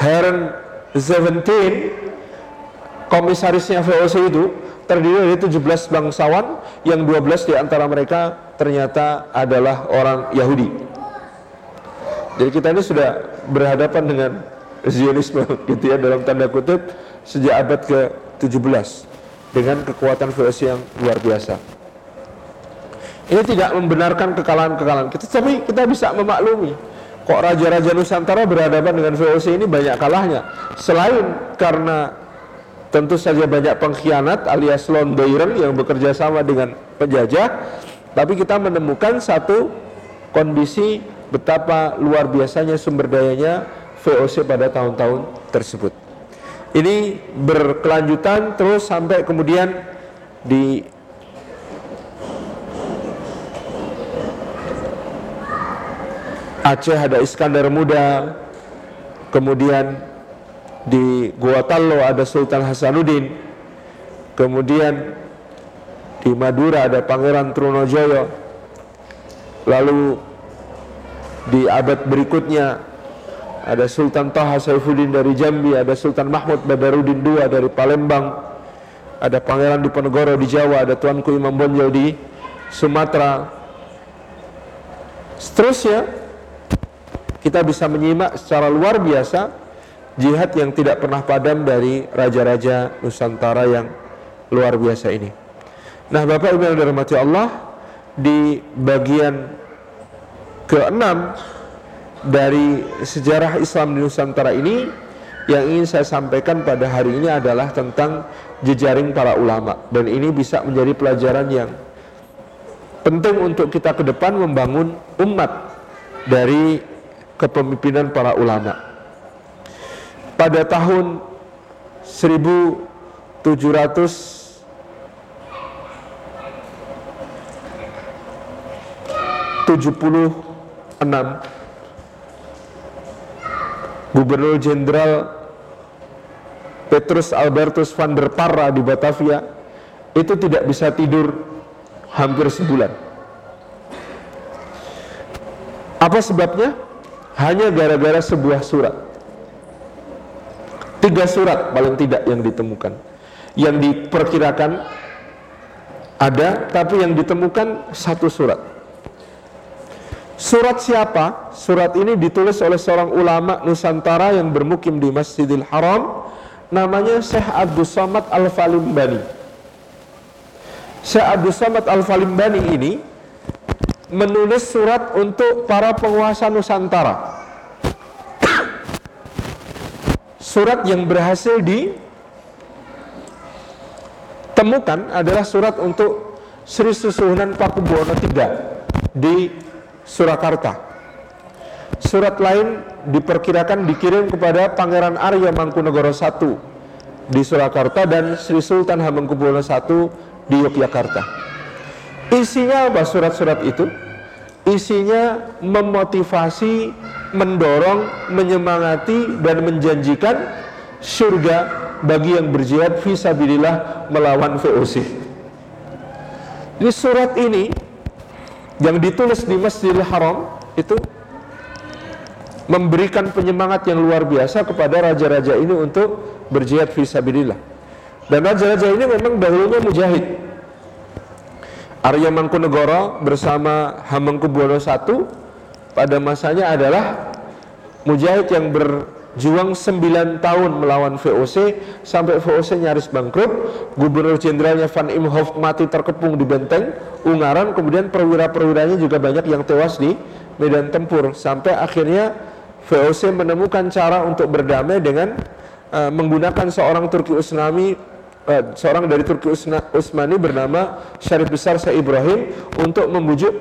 Heron 17 komisarisnya VOC itu terdiri dari 17 bangsawan yang 12 di antara mereka ternyata adalah orang Yahudi. Jadi kita ini sudah berhadapan dengan Zionisme gitu ya dalam tanda kutip sejak abad ke-17 dengan kekuatan VOC yang luar biasa. Ini tidak membenarkan kekalahan-kekalahan kita, tapi kita bisa memaklumi kok raja-raja Nusantara berhadapan dengan VOC ini banyak kalahnya. Selain karena tentu saja banyak pengkhianat alias londoiren yang bekerja sama dengan penjajah, tapi kita menemukan satu kondisi betapa luar biasanya sumber dayanya VOC pada tahun-tahun tersebut. Ini berkelanjutan terus sampai kemudian di Aceh ada Iskandar Muda, kemudian di Gua Tallo ada Sultan Hasanuddin, kemudian di Madura ada Pangeran Trunojoyo, lalu di abad berikutnya ada Sultan Taha Saifuddin dari Jambi, ada Sultan Mahmud Badarudin II dari Palembang, ada Pangeran Diponegoro di Jawa, ada Tuanku Imam Bonjol di Sumatera. Seterusnya kita bisa menyimak secara luar biasa jihad yang tidak pernah padam dari raja-raja Nusantara yang luar biasa ini. Nah, Bapak Ibu yang dirahmati Allah, di bagian keenam dari sejarah Islam di Nusantara ini yang ingin saya sampaikan pada hari ini adalah tentang jejaring para ulama dan ini bisa menjadi pelajaran yang penting untuk kita ke depan membangun umat dari kepemimpinan para ulama. Pada tahun 1700 76 Gubernur Jenderal Petrus Albertus van der Parra di Batavia itu tidak bisa tidur hampir sebulan. Apa sebabnya? hanya gara-gara sebuah surat. Tiga surat paling tidak yang ditemukan. Yang diperkirakan ada, tapi yang ditemukan satu surat. Surat siapa? Surat ini ditulis oleh seorang ulama Nusantara yang bermukim di Masjidil Haram. Namanya Syekh Abdul Samad Al-Falimbani. Syekh Abdul Samad Al-Falimbani ini menulis surat untuk para penguasa Nusantara. Surat yang berhasil ditemukan adalah surat untuk Sri Susuhunan Pakubuwono III di Surakarta. Surat lain diperkirakan dikirim kepada Pangeran Arya Mangkunegoro I di Surakarta dan Sri Sultan Hamengkubuwono I di Yogyakarta. Isinya apa surat-surat itu? Isinya memotivasi, mendorong, menyemangati dan menjanjikan surga bagi yang berjihad visabilillah melawan VOC. Jadi surat ini yang ditulis di Masjidil Haram itu memberikan penyemangat yang luar biasa kepada raja-raja ini untuk berjihad visabilillah. Dan raja-raja ini memang dahulunya mujahid. Arya Mangkunegoro bersama Hamengkubuwono I pada masanya adalah mujahid yang berjuang 9 tahun melawan VOC sampai VOC nyaris bangkrut. Gubernur jenderalnya Van Imhoff mati terkepung di benteng Ungaran. Kemudian perwira-perwiranya juga banyak yang tewas di medan tempur. Sampai akhirnya VOC menemukan cara untuk berdamai dengan uh, menggunakan seorang Turki Usnami uh, seorang dari Turki Utsmani bernama Syarif Besar Syekh Ibrahim untuk membujuk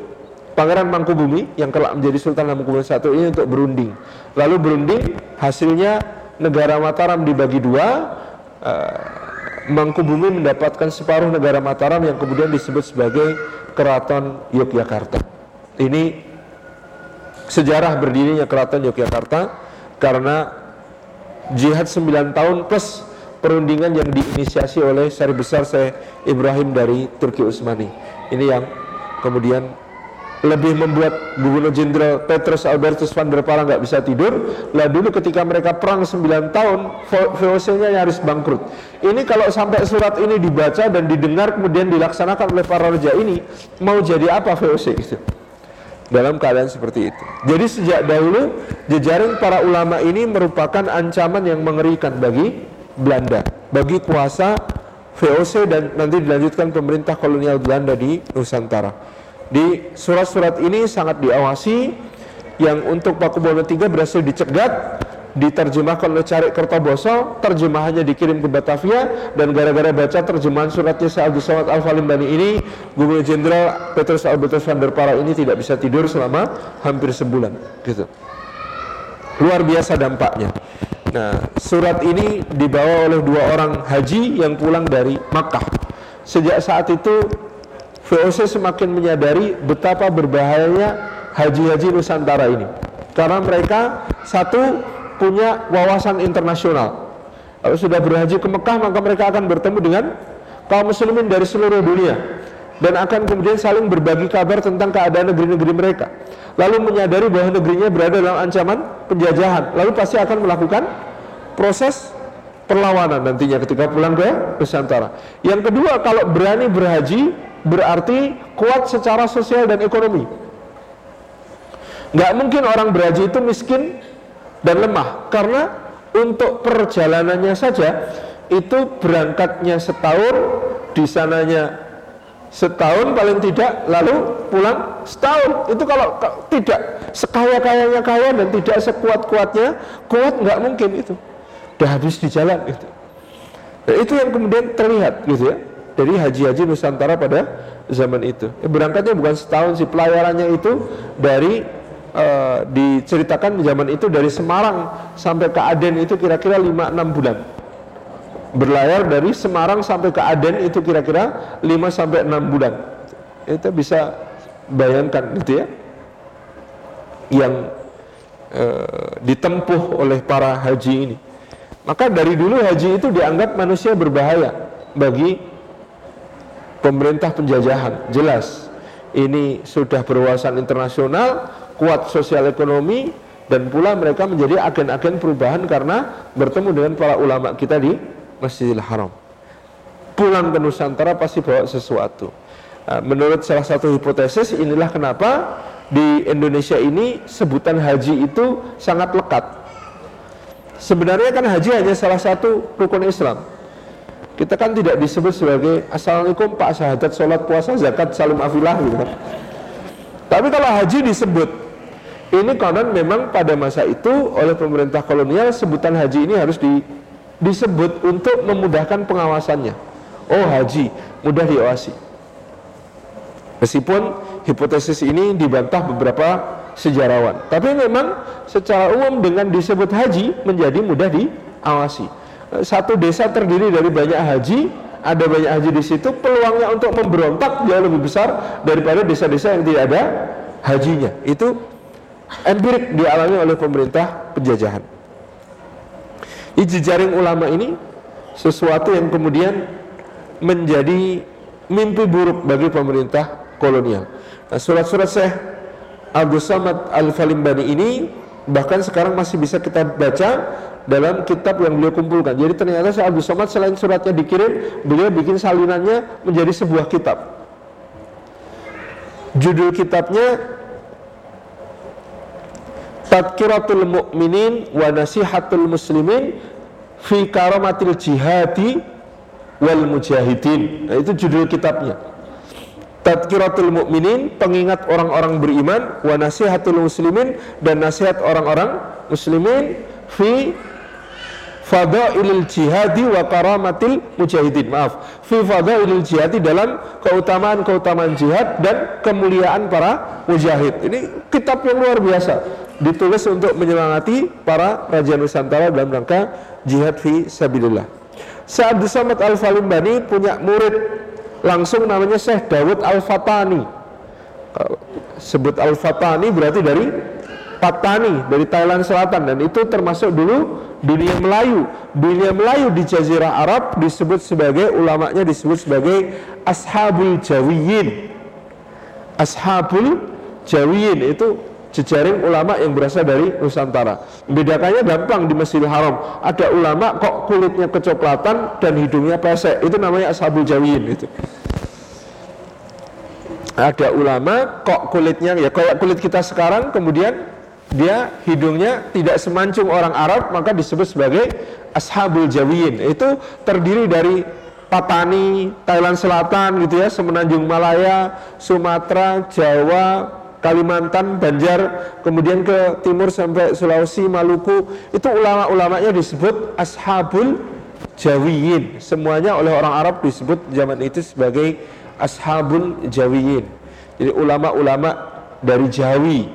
Pangeran Mangkubumi yang kelak menjadi Sultan Hamengkubuwono I ini untuk berunding. Lalu berunding hasilnya negara Mataram dibagi dua. Uh, Mangkubumi mendapatkan separuh negara Mataram yang kemudian disebut sebagai Keraton Yogyakarta. Ini sejarah berdirinya keraton Yogyakarta karena jihad 9 tahun plus perundingan yang diinisiasi oleh Syarif Besar Syekh Ibrahim dari Turki Utsmani. Ini yang kemudian lebih membuat Gubernur Jenderal Petrus Albertus van der Pala nggak bisa tidur. Lah dulu ketika mereka perang 9 tahun, VOC-nya nyaris bangkrut. Ini kalau sampai surat ini dibaca dan didengar kemudian dilaksanakan oleh para raja ini, mau jadi apa VOC itu? Dalam keadaan seperti itu. Jadi sejak dahulu jejaring para ulama ini merupakan ancaman yang mengerikan bagi Belanda, bagi kuasa VOC dan nanti dilanjutkan pemerintah kolonial Belanda di Nusantara. Di surat-surat ini sangat diawasi yang untuk Pakubono III berhasil dicegat diterjemahkan oleh Carik Kertoboso, terjemahannya dikirim ke Batavia dan gara-gara baca terjemahan suratnya Syekh Abdul Somad Al Falimbani ini, Gubernur Jenderal Petrus Albertus van der Para ini tidak bisa tidur selama hampir sebulan, gitu. Luar biasa dampaknya. Nah, surat ini dibawa oleh dua orang haji yang pulang dari Makkah. Sejak saat itu VOC semakin menyadari betapa berbahayanya haji-haji Nusantara ini. Karena mereka satu punya wawasan internasional. Kalau sudah berhaji ke Mekah maka mereka akan bertemu dengan kaum muslimin dari seluruh dunia dan akan kemudian saling berbagi kabar tentang keadaan negeri-negeri mereka. Lalu menyadari bahwa negerinya berada dalam ancaman penjajahan. Lalu pasti akan melakukan proses perlawanan nantinya ketika pulang ke Nusantara. Yang kedua, kalau berani berhaji berarti kuat secara sosial dan ekonomi. Nggak mungkin orang berhaji itu miskin dan lemah karena untuk perjalanannya saja itu berangkatnya setahun, di sananya setahun paling tidak, lalu pulang setahun. Itu kalau tidak sekaya-kayanya kaya dan tidak sekuat-kuatnya, kuat nggak mungkin itu. Udah habis di jalan itu. Nah, itu yang kemudian terlihat gitu ya dari haji-haji Nusantara pada zaman itu. Eh, berangkatnya bukan setahun sih, pelayarannya itu dari uh, diceritakan zaman itu dari Semarang sampai ke Aden itu kira-kira 5-6 bulan. Berlayar dari Semarang sampai ke Aden itu kira-kira 5 sampai 6 bulan. Itu bisa bayangkan gitu ya. Yang uh, ditempuh oleh para haji ini. Maka dari dulu haji itu dianggap manusia berbahaya bagi pemerintah penjajahan jelas ini sudah berwawasan internasional kuat sosial ekonomi dan pula mereka menjadi agen-agen perubahan karena bertemu dengan para ulama kita di Masjidil Haram. Pulang ke Nusantara pasti bawa sesuatu. Nah, menurut salah satu hipotesis inilah kenapa di Indonesia ini sebutan haji itu sangat lekat. Sebenarnya kan haji hanya salah satu rukun Islam. Kita kan tidak disebut sebagai Assalamualaikum Pak Syahadat Sholat Puasa Zakat Salim Afilah gitu kan. Tapi kalau haji disebut Ini konon memang pada masa itu Oleh pemerintah kolonial Sebutan haji ini harus di, disebut Untuk memudahkan pengawasannya Oh haji, mudah diawasi Meskipun hipotesis ini dibantah beberapa sejarawan Tapi memang secara umum dengan disebut haji Menjadi mudah diawasi satu desa terdiri dari banyak haji, ada banyak haji di situ, peluangnya untuk memberontak jauh lebih besar daripada desa-desa yang tidak ada hajinya. Itu empirik dialami oleh pemerintah penjajahan. Di jejaring ulama ini sesuatu yang kemudian menjadi mimpi buruk bagi pemerintah kolonial. Nah, surat-surat Syekh Abdul Samad Al-Falimbani ini bahkan sekarang masih bisa kita baca dalam kitab yang beliau kumpulkan. Jadi ternyata Syekh Abdul Somad selain suratnya dikirim, beliau bikin salinannya menjadi sebuah kitab. Judul kitabnya Tadkiratul Mu'minin wa Nasihatul Muslimin fi Karamatil Jihadi wal Mujahidin. Nah, itu judul kitabnya. Tadkiratul Mu'minin, pengingat orang-orang beriman, wa nasihatul muslimin dan nasihat orang-orang muslimin fi fadailil jihadi wa karamatil mujahidin. Maaf. Fi fadailil jihadi dalam keutamaan-keutamaan jihad dan kemuliaan para mujahid. Ini kitab yang luar biasa. Ditulis untuk menyemangati para raja Nusantara dalam rangka jihad fi sabilillah. Sa'ad Samad Al-Falimbani punya murid langsung namanya Syekh Dawud Al-Fatani. Sebut Al-Fatani berarti dari Patani dari Thailand Selatan. Dan itu termasuk dulu dunia Melayu. Dunia Melayu di Jazirah Arab disebut sebagai ulamanya disebut sebagai Ashabul Jawiyin. Ashabul Jawiyin itu jejaring ulama yang berasal dari Nusantara. Bedakannya gampang di Masjidil Haram. Ada ulama kok kulitnya kecoklatan dan hidungnya pesek. Itu namanya Ashabul Jawiyin itu ada ulama kok kulitnya ya kayak kulit kita sekarang kemudian dia hidungnya tidak semancung orang Arab maka disebut sebagai ashabul jawiyin itu terdiri dari Patani, Thailand Selatan gitu ya, Semenanjung Malaya, Sumatera, Jawa, Kalimantan, Banjar, kemudian ke timur sampai Sulawesi, Maluku, itu ulama-ulamanya disebut ashabul jawiyin. Semuanya oleh orang Arab disebut zaman itu sebagai ashabul jawiyin jadi ulama-ulama dari Jawi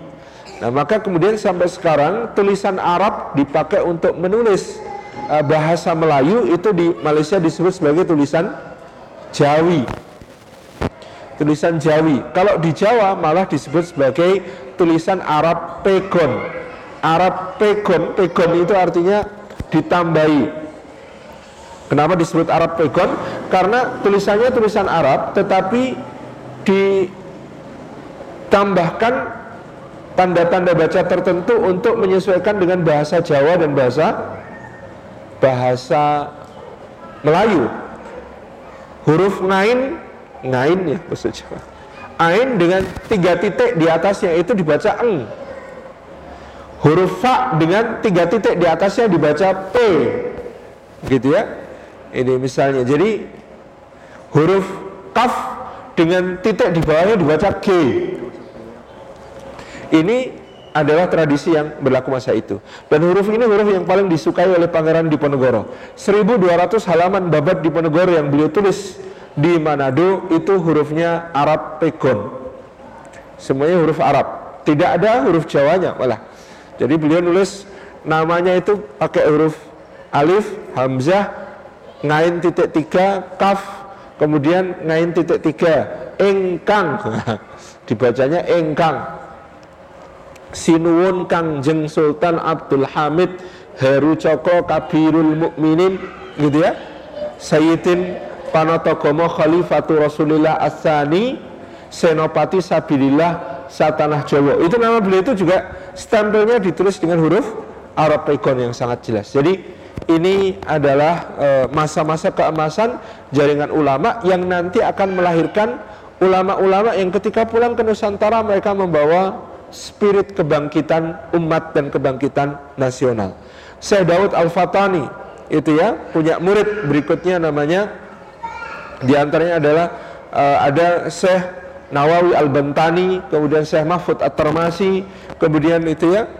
nah maka kemudian sampai sekarang tulisan Arab dipakai untuk menulis uh, bahasa Melayu itu di Malaysia disebut sebagai tulisan Jawi. Tulisan Jawi. Kalau di Jawa malah disebut sebagai tulisan Arab Pegon. Arab Pegon Pegon itu artinya ditambahi. Kenapa disebut Arab Pegon? Karena tulisannya tulisan Arab tetapi ditambahkan tanda-tanda baca tertentu untuk menyesuaikan dengan bahasa Jawa dan bahasa bahasa Melayu. Huruf ngain, ngain ya bahasa Jawa. Ain dengan tiga titik di atasnya itu dibaca eng. Huruf fa dengan tiga titik di atasnya dibaca p. Gitu ya. Ini misalnya, jadi huruf kaf dengan titik di bawahnya dibaca G. Ini adalah tradisi yang berlaku masa itu. Dan huruf ini huruf yang paling disukai oleh Pangeran Diponegoro. 1200 halaman babat Diponegoro yang beliau tulis di Manado itu hurufnya Arab Pegon. Semuanya huruf Arab. Tidak ada huruf Jawanya malah. Jadi beliau nulis namanya itu pakai huruf alif, hamzah, ngain titik tiga kaf kemudian ngain titik tiga engkang dibacanya engkang sinuwun jeng Sultan Abdul Hamid Heru Cokro Kabirul Mukminin gitu ya. Sayyidin Panotogomo Khalifatu Rasulillah Asani Senopati Sabilillah Satanah Jawa. Itu nama beliau itu juga stempelnya ditulis dengan huruf Arab Pegon yang sangat jelas. Jadi ini adalah eh, masa-masa keemasan jaringan ulama yang nanti akan melahirkan ulama-ulama yang ketika pulang ke Nusantara mereka membawa spirit kebangkitan umat dan kebangkitan nasional. Syekh Daud Al-Fatani itu ya punya murid berikutnya namanya di antaranya adalah uh, ada Syekh Nawawi Al-Bantani, kemudian Syekh Mahfud At-Tarmasi, kemudian itu ya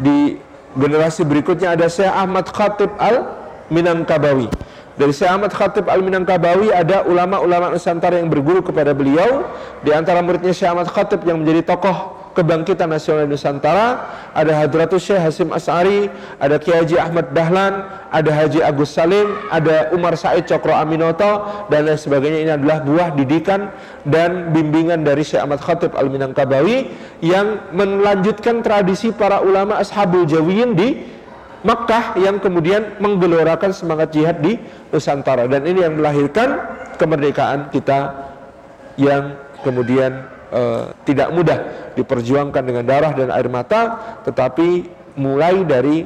di Generasi berikutnya ada Syekh Ahmad Khatib Al Minangkabawi. Dari Syekh Ahmad Khatib Al Minangkabawi ada ulama-ulama Nusantara yang berguru kepada beliau. Di antara muridnya Syekh Ahmad Khatib yang menjadi tokoh kebangkitan nasional Nusantara ada Hadratus Syekh Hasim As'ari ada Kiai Haji Ahmad Dahlan ada Haji Agus Salim ada Umar Said Cokro Aminoto dan lain sebagainya. Ini adalah buah didikan dan bimbingan dari Syekh Ahmad Khatib Al-Minangkabawi yang melanjutkan tradisi para ulama Ashabul Jawiyin di Makkah yang kemudian menggelorakan semangat jihad di Nusantara. Dan ini yang melahirkan kemerdekaan kita yang kemudian uh, tidak mudah diperjuangkan dengan darah dan air mata, tetapi mulai dari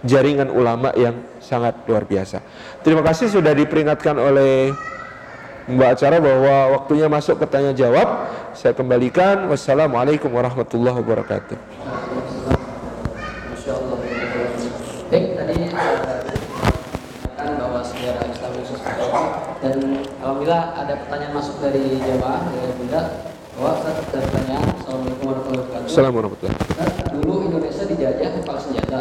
jaringan ulama yang sangat luar biasa. Terima kasih sudah diperingatkan oleh Mbak acara bahwa waktunya masuk ke tanya jawab. Saya kembalikan. Wassalamualaikum warahmatullahi wabarakatuh. Dan alhamdulillah ada pertanyaan masuk dari jamaah dari Bunda bahwa bertanya Assalamualaikum warahmatullahi wabarakatuh. Assalamualaikum warahmatullahi wabarakatuh. Dulu Indonesia dijajah kepala senjata.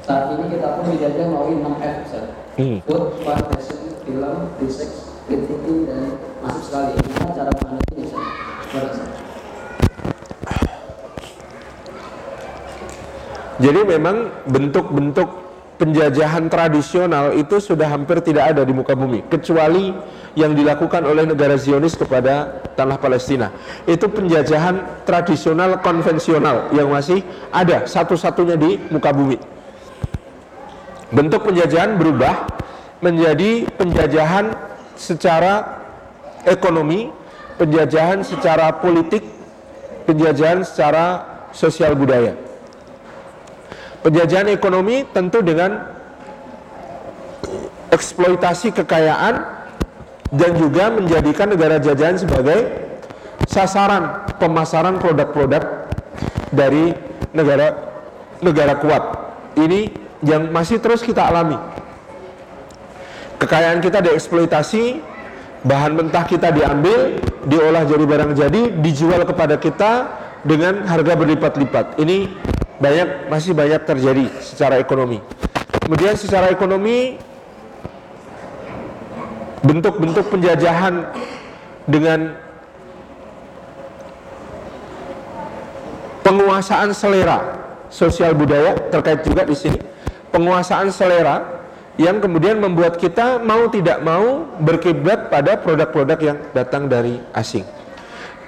Saat ini kita pun dijajah melalui 6F Ustaz. Hmm. Food, fashion, film, research, thinking, dan masuk sekali. Gimana cara menghadapinya Ustaz? Jadi memang bentuk-bentuk penjajahan tradisional itu sudah hampir tidak ada di muka bumi kecuali yang dilakukan oleh negara Zionis kepada tanah Palestina. Itu penjajahan tradisional konvensional yang masih ada satu-satunya di muka bumi. Bentuk penjajahan berubah menjadi penjajahan secara ekonomi, penjajahan secara politik, penjajahan secara sosial budaya. Penjajahan ekonomi tentu dengan eksploitasi kekayaan dan juga menjadikan negara jajahan sebagai sasaran pemasaran produk-produk dari negara negara kuat. Ini yang masih terus kita alami. Kekayaan kita dieksploitasi, bahan mentah kita diambil, diolah jadi barang jadi, dijual kepada kita dengan harga berlipat-lipat. Ini banyak masih banyak terjadi secara ekonomi. Kemudian secara ekonomi bentuk-bentuk penjajahan dengan penguasaan selera sosial budaya terkait juga di sini penguasaan selera yang kemudian membuat kita mau tidak mau berkiblat pada produk-produk yang datang dari asing.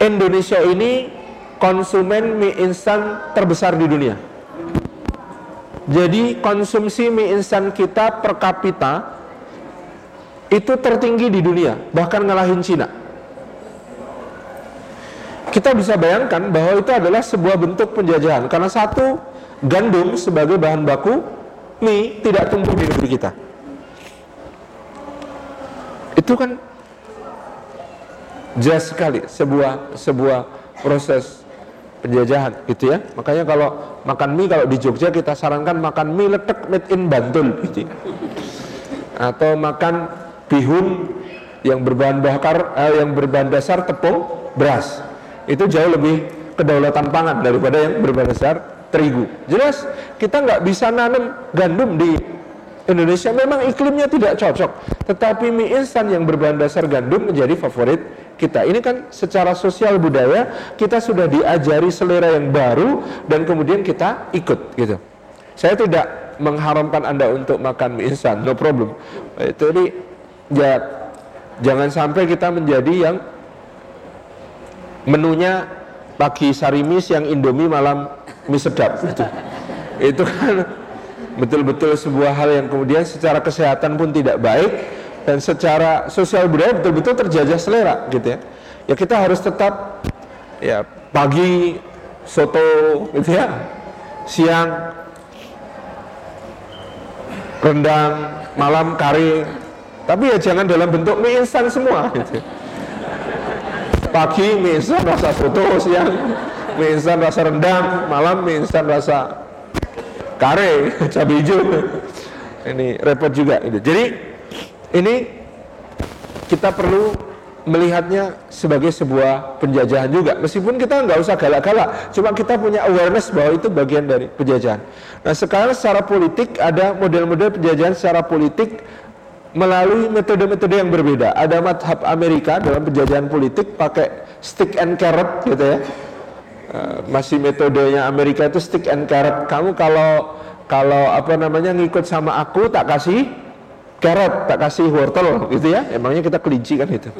Indonesia ini konsumen mie instan terbesar di dunia. Jadi konsumsi mie instan kita per kapita itu tertinggi di dunia, bahkan ngalahin Cina. Kita bisa bayangkan bahwa itu adalah sebuah bentuk penjajahan karena satu gandum sebagai bahan baku mie tidak tumbuh di negeri kita. Itu kan jelas sekali sebuah sebuah proses penjajahan gitu ya. Makanya kalau makan mie kalau di Jogja kita sarankan makan mie letek made in Bantul gitu ya. atau makan bihun yang berbahan bakar eh, yang berbahan dasar tepung beras. Itu jauh lebih kedaulatan pangan daripada yang berbahan dasar terigu. Jelas kita nggak bisa nanam gandum di Indonesia. Memang iklimnya tidak cocok. Tetapi mie instan yang berbahan dasar gandum menjadi favorit kita. Ini kan secara sosial budaya kita sudah diajari selera yang baru dan kemudian kita ikut gitu. Saya tidak mengharamkan Anda untuk makan mie instan, no problem. Ini ya jangan sampai kita menjadi yang menunya pagi sarimis yang indomie malam mie sedap gitu. Itu kan betul-betul sebuah hal yang kemudian secara kesehatan pun tidak baik dan secara sosial budaya betul-betul terjajah selera gitu ya ya kita harus tetap ya pagi soto gitu ya siang rendang malam kari tapi ya jangan dalam bentuk mie instan semua gitu. pagi mie instan rasa soto siang mie instan rasa rendang malam mie instan rasa kare cabai hijau ini repot juga gitu. jadi ini kita perlu melihatnya sebagai sebuah penjajahan juga. Meskipun kita nggak usah galak-galak cuma kita punya awareness bahwa itu bagian dari penjajahan. Nah sekarang secara politik ada model-model penjajahan secara politik melalui metode-metode yang berbeda. Ada madhab Amerika dalam penjajahan politik pakai stick and carrot gitu ya. Uh, masih metodenya Amerika itu stick and carrot. Kamu kalau kalau apa namanya ngikut sama aku tak kasih carrot tak kasih wortel gitu ya. Emangnya kita kelinci kan itu.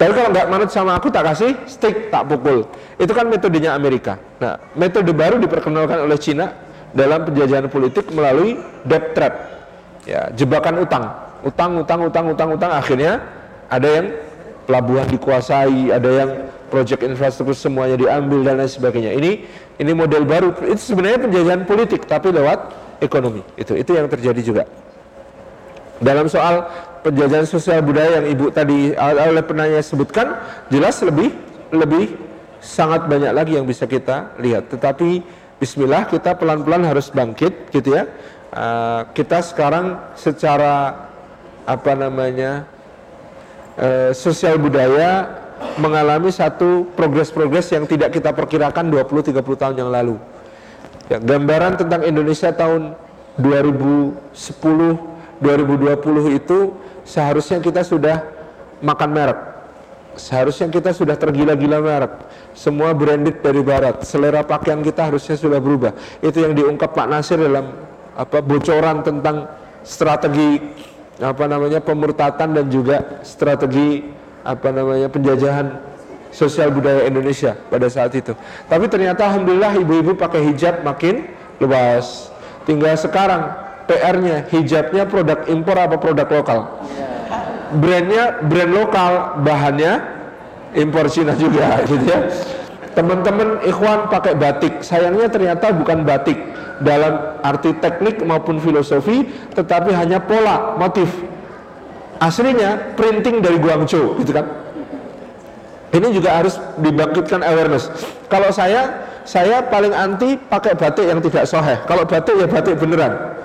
Tapi kalau nggak manut sama aku tak kasih stick tak pukul. Itu kan metodenya Amerika. Nah metode baru diperkenalkan oleh Cina dalam penjajahan politik melalui debt trap. Ya jebakan utang. Utang utang utang utang utang. Akhirnya ada yang pelabuhan dikuasai ada yang proyek infrastruktur semuanya diambil dan lain sebagainya. Ini ini model baru. Itu sebenarnya penjajahan politik tapi lewat ekonomi. Itu itu yang terjadi juga dalam soal penjajahan sosial budaya yang ibu tadi oleh penanya sebutkan jelas lebih lebih sangat banyak lagi yang bisa kita lihat. Tetapi Bismillah kita pelan-pelan harus bangkit gitu ya. Uh, kita sekarang secara apa namanya uh, sosial budaya mengalami satu progres-progres yang tidak kita perkirakan 20-30 tahun yang lalu. Ya, gambaran tentang Indonesia tahun 2010 2020 itu seharusnya kita sudah makan merek seharusnya kita sudah tergila-gila merek semua branded dari barat selera pakaian kita harusnya sudah berubah itu yang diungkap Pak Nasir dalam apa bocoran tentang strategi apa namanya pemurtatan dan juga strategi apa namanya penjajahan sosial budaya Indonesia pada saat itu. Tapi ternyata alhamdulillah ibu-ibu pakai hijab makin luas. Tinggal sekarang PR-nya hijabnya produk impor apa produk lokal? Brandnya brand lokal, bahannya impor Cina juga gitu ya. Teman-teman ikhwan pakai batik, sayangnya ternyata bukan batik dalam arti teknik maupun filosofi, tetapi hanya pola, motif. Aslinya printing dari Guangzhou, gitu kan? Ini juga harus dibangkitkan awareness. Kalau saya, saya paling anti pakai batik yang tidak soheh. Kalau batik ya batik beneran.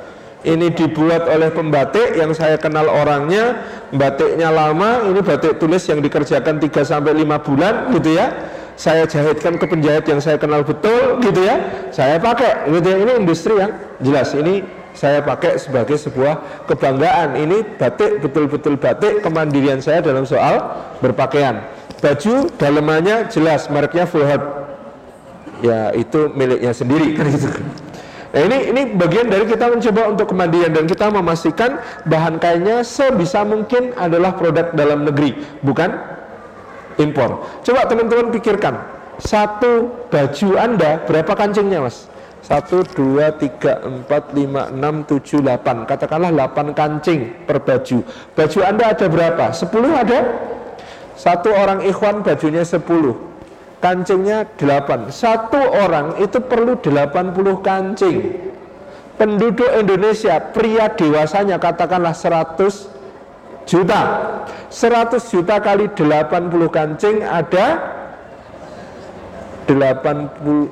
Ini dibuat oleh pembatik yang saya kenal orangnya, batiknya lama, ini batik tulis yang dikerjakan 3 sampai 5 bulan gitu ya. Saya jahitkan ke penjahit yang saya kenal betul gitu ya. Saya pakai gitu ya. Ini industri yang jelas. Ini saya pakai sebagai sebuah kebanggaan. Ini batik betul-betul batik. Kemandirian saya dalam soal berpakaian. Baju dalemannya jelas mereknya full heart. Ya itu miliknya sendiri kan gitu Nah ini ini bagian dari kita mencoba untuk kemandirian dan kita memastikan bahan kainnya sebisa mungkin adalah produk dalam negeri, bukan impor. Coba teman-teman pikirkan, satu baju Anda berapa kancingnya mas? Satu, dua, tiga, empat, lima, enam, tujuh, delapan. Katakanlah delapan kancing per baju. Baju Anda ada berapa? Sepuluh ada? Satu orang ikhwan bajunya sepuluh. Kancingnya delapan. Satu orang itu perlu delapan puluh kancing. Penduduk Indonesia, pria dewasanya katakanlah seratus juta 100 juta kali 80 kancing ada 80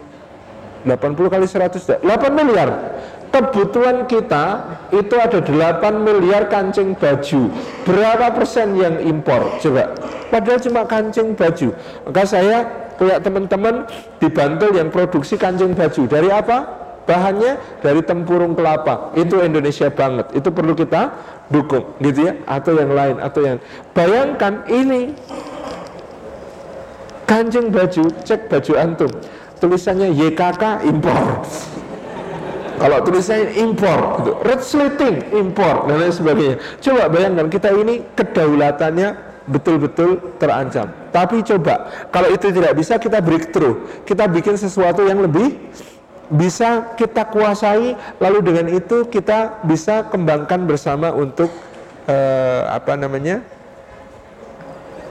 80 kali 100 8 miliar kebutuhan kita itu ada 8 miliar kancing baju. Berapa persen yang impor? Coba. Padahal cuma kancing baju. Maka saya punya teman-teman di Bantul yang produksi kancing baju. Dari apa? Bahannya dari tempurung kelapa. Itu Indonesia banget. Itu perlu kita dukung gitu ya. Atau yang lain atau yang bayangkan ini. Kancing baju cek baju antum. Tulisannya YKK impor kalau tulisannya impor gitu. red slating impor dan lain sebagainya coba bayangkan kita ini kedaulatannya betul-betul terancam tapi coba kalau itu tidak bisa kita breakthrough kita bikin sesuatu yang lebih bisa kita kuasai lalu dengan itu kita bisa kembangkan bersama untuk uh, apa namanya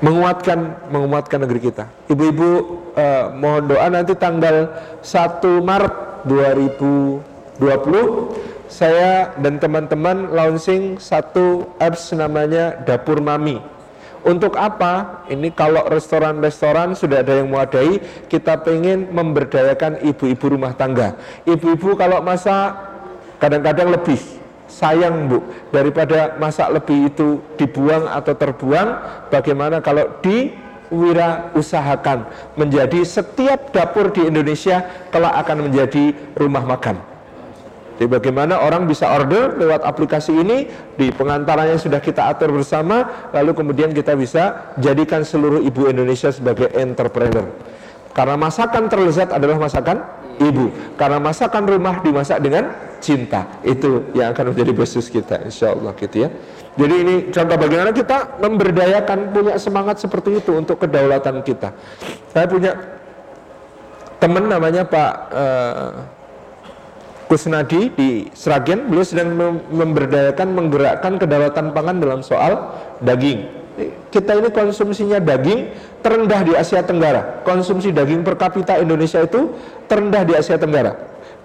menguatkan menguatkan negeri kita. Ibu-ibu uh, mohon doa nanti tanggal 1 Maret 2020 saya dan teman-teman launching satu apps namanya Dapur Mami untuk apa? Ini kalau restoran-restoran sudah ada yang mewadai, kita pengen memberdayakan ibu-ibu rumah tangga. Ibu-ibu kalau masak kadang-kadang lebih sayang bu daripada masak lebih itu dibuang atau terbuang. Bagaimana kalau di wira usahakan menjadi setiap dapur di Indonesia kelak akan menjadi rumah makan. Jadi bagaimana orang bisa order lewat aplikasi ini di pengantarannya sudah kita atur bersama lalu kemudian kita bisa jadikan seluruh ibu Indonesia sebagai entrepreneur. Karena masakan terlezat adalah masakan ibu. Karena masakan rumah dimasak dengan cinta. Itu yang akan menjadi bisnis kita insya Allah gitu ya. Jadi ini contoh bagaimana kita memberdayakan punya semangat seperti itu untuk kedaulatan kita. Saya punya teman namanya Pak uh, Kusnadi di Sragen beliau sedang memberdayakan menggerakkan kedaulatan pangan dalam soal daging. Kita ini konsumsinya daging terendah di Asia Tenggara. Konsumsi daging per kapita Indonesia itu terendah di Asia Tenggara.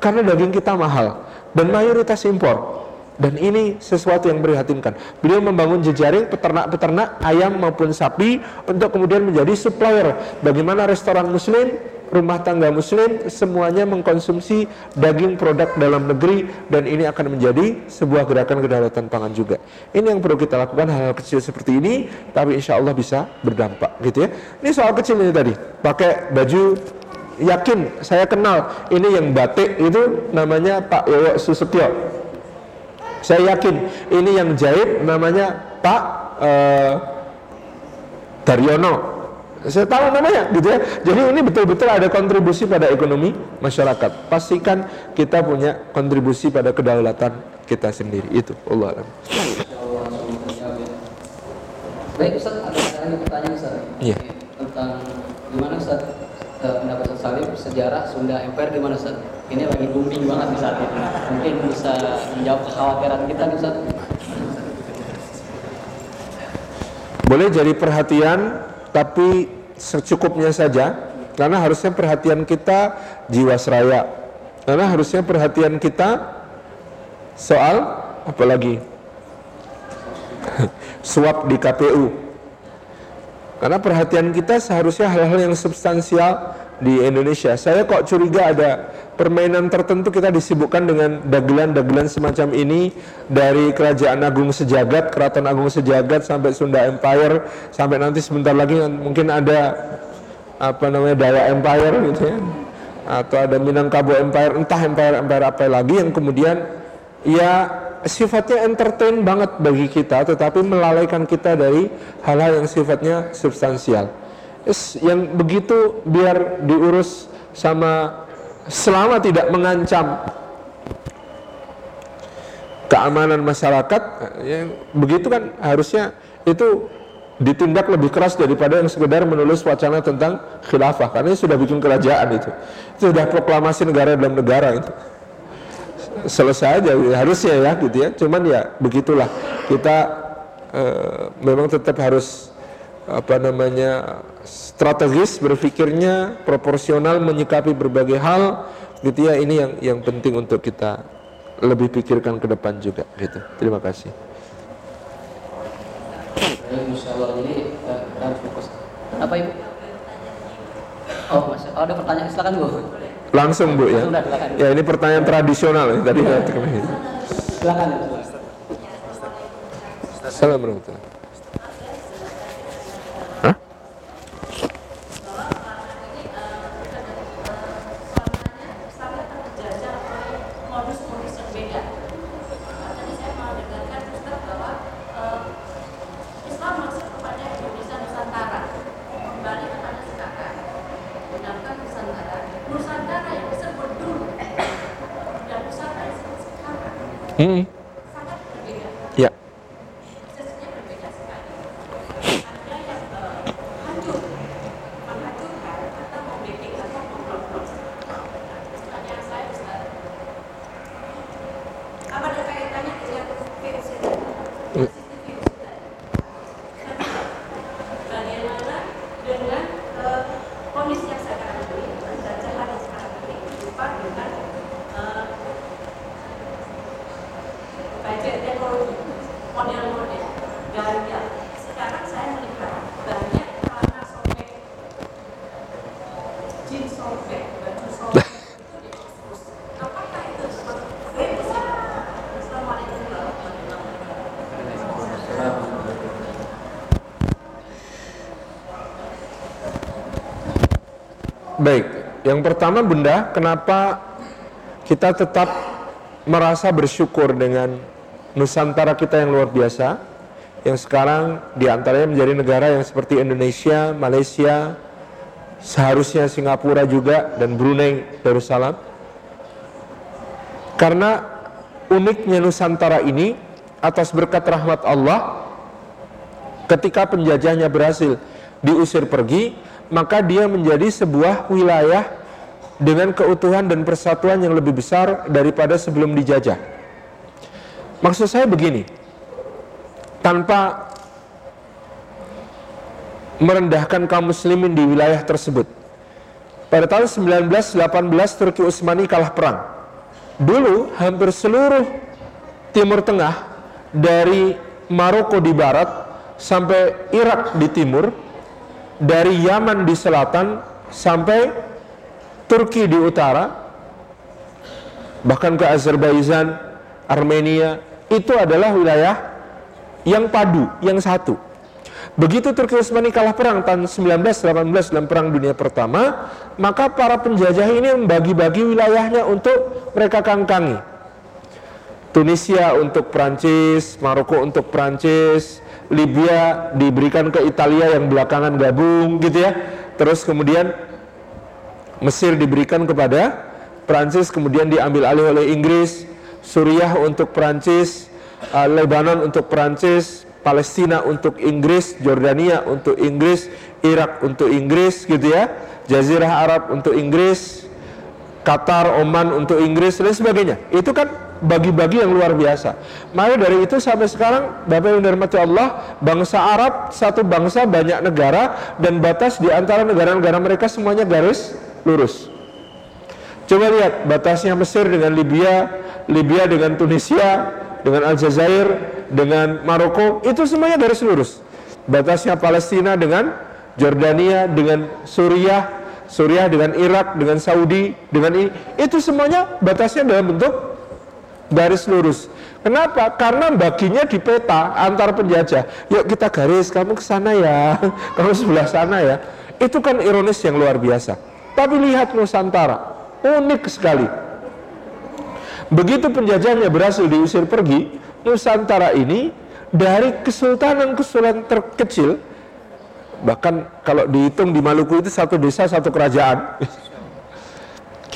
Karena daging kita mahal dan mayoritas impor. Dan ini sesuatu yang prihatinkan. Beliau membangun jejaring peternak-peternak ayam maupun sapi untuk kemudian menjadi supplier. Bagaimana restoran muslim rumah tangga muslim semuanya mengkonsumsi daging produk dalam negeri dan ini akan menjadi sebuah gerakan kedaulatan pangan juga. Ini yang perlu kita lakukan hal-hal kecil seperti ini tapi insya Allah bisa berdampak gitu ya. Ini soal kecil ini tadi, pakai baju yakin saya kenal ini yang batik itu namanya Pak Yoyo Susetyo. Saya yakin ini yang jahit namanya Pak uh, Daryono saya tahu namanya gitu ya. Jadi ini betul-betul ada kontribusi pada ekonomi masyarakat. Pastikan kita punya kontribusi pada kedaulatan kita sendiri. Itu Allah alam. Baik Ustaz, ada pertanyaan Ustaz. Iya. Tentang gimana Ustaz eh, pendapat Ustaz Salim sejarah Sunda Empire gimana Ustaz? Ini lagi booming banget di saat ini. Mungkin bisa menjawab kekhawatiran kita nih Ustaz. Boleh jadi perhatian tapi secukupnya saja karena harusnya perhatian kita jiwasraya karena harusnya perhatian kita soal apalagi suap di KPU karena perhatian kita seharusnya hal-hal yang substansial di Indonesia. Saya kok curiga ada permainan tertentu kita disibukkan dengan dagelan-dagelan semacam ini dari Kerajaan Agung Sejagat, Keraton Agung Sejagat sampai Sunda Empire sampai nanti sebentar lagi mungkin ada apa namanya Daya Empire gitu ya atau ada Minangkabau Empire entah empire empire apa lagi yang kemudian ya sifatnya entertain banget bagi kita tetapi melalaikan kita dari hal-hal yang sifatnya substansial. Yang begitu biar diurus sama selama tidak mengancam keamanan masyarakat yang begitu kan harusnya itu ditindak lebih keras daripada yang sekedar menulis wacana tentang khilafah karena sudah bikin kerajaan itu. Itu sudah proklamasi negara dalam negara itu selesai aja harusnya ya gitu ya. Cuman ya begitulah. Kita e, memang tetap harus apa namanya strategis berpikirnya proporsional menyikapi berbagai hal gitu ya. Ini yang yang penting untuk kita lebih pikirkan ke depan juga gitu. Terima kasih. Eh, apa ibu? Oh oh, ada pertanyaan silakan bu langsung bu ya. Ya ini pertanyaan tradisional ya tadi silakan. Assalamualaikum. Hmm. Ya. Baik, yang pertama Bunda, kenapa kita tetap merasa bersyukur dengan Nusantara kita yang luar biasa yang sekarang di antaranya menjadi negara yang seperti Indonesia, Malaysia, seharusnya Singapura juga dan Brunei Darussalam. Karena uniknya Nusantara ini atas berkat rahmat Allah ketika penjajahnya berhasil diusir pergi maka dia menjadi sebuah wilayah dengan keutuhan dan persatuan yang lebih besar daripada sebelum dijajah. Maksud saya begini, tanpa merendahkan kaum muslimin di wilayah tersebut. Pada tahun 1918 Turki Utsmani kalah perang. Dulu hampir seluruh Timur Tengah dari Maroko di barat sampai Irak di timur dari Yaman di selatan sampai Turki di utara bahkan ke Azerbaijan, Armenia itu adalah wilayah yang padu, yang satu. Begitu Turki Utsmani kalah perang tahun 1918 dalam perang dunia pertama, maka para penjajah ini membagi-bagi wilayahnya untuk mereka kangkangi. Tunisia untuk Prancis, Maroko untuk Prancis, Libya diberikan ke Italia yang belakangan gabung gitu ya. Terus kemudian Mesir diberikan kepada Prancis kemudian diambil alih oleh Inggris, Suriah untuk Prancis, uh, Lebanon untuk Prancis, Palestina untuk Inggris, Jordania untuk Inggris, Irak untuk Inggris gitu ya. Jazirah Arab untuk Inggris, Qatar, Oman untuk Inggris dan sebagainya. Itu kan bagi-bagi yang luar biasa. Maka dari itu sampai sekarang Bapak yang dirahmati Allah, bangsa Arab satu bangsa banyak negara dan batas di antara negara-negara mereka semuanya garis lurus. Coba lihat batasnya Mesir dengan Libya, Libya dengan Tunisia, dengan Aljazair, dengan Maroko, itu semuanya garis lurus. Batasnya Palestina dengan Jordania, dengan Suriah, Suriah dengan Irak, dengan Saudi, dengan ini, itu semuanya batasnya dalam bentuk garis lurus. Kenapa? Karena baginya di peta antar penjajah. Yuk kita garis, kamu ke sana ya, kamu sebelah sana ya. Itu kan ironis yang luar biasa. Tapi lihat Nusantara, unik sekali. Begitu penjajahnya berhasil diusir pergi, Nusantara ini dari kesultanan-kesultanan terkecil, bahkan kalau dihitung di Maluku itu satu desa satu kerajaan,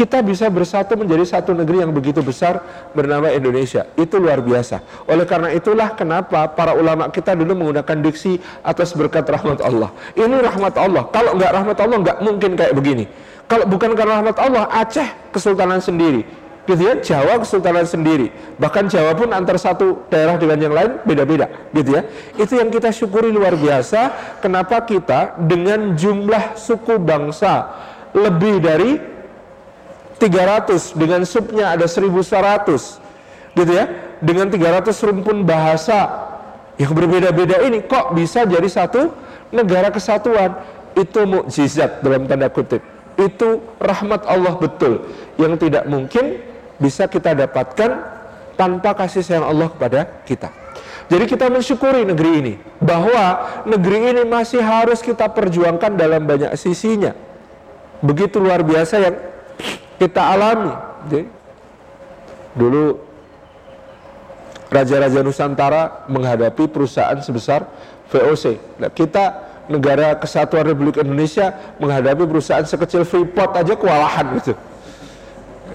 kita bisa bersatu menjadi satu negeri yang begitu besar bernama Indonesia. Itu luar biasa. Oleh karena itulah kenapa para ulama kita dulu menggunakan diksi atas berkat rahmat Allah. Ini rahmat Allah. Kalau nggak rahmat Allah nggak mungkin kayak begini. Kalau bukan karena rahmat Allah, Aceh kesultanan sendiri. Gitu ya, Jawa kesultanan sendiri. Bahkan Jawa pun antar satu daerah dengan yang lain beda-beda, gitu ya. Itu yang kita syukuri luar biasa. Kenapa kita dengan jumlah suku bangsa lebih dari 300 dengan subnya ada 1100 gitu ya dengan 300 rumpun bahasa yang berbeda-beda ini kok bisa jadi satu negara kesatuan itu mukjizat dalam tanda kutip itu rahmat Allah betul yang tidak mungkin bisa kita dapatkan tanpa kasih sayang Allah kepada kita. Jadi kita mensyukuri negeri ini bahwa negeri ini masih harus kita perjuangkan dalam banyak sisinya. Begitu luar biasa yang kita alami. Dulu Raja-Raja Nusantara menghadapi perusahaan sebesar VOC. Nah, kita negara kesatuan Republik Indonesia menghadapi perusahaan sekecil Freeport aja kewalahan gitu.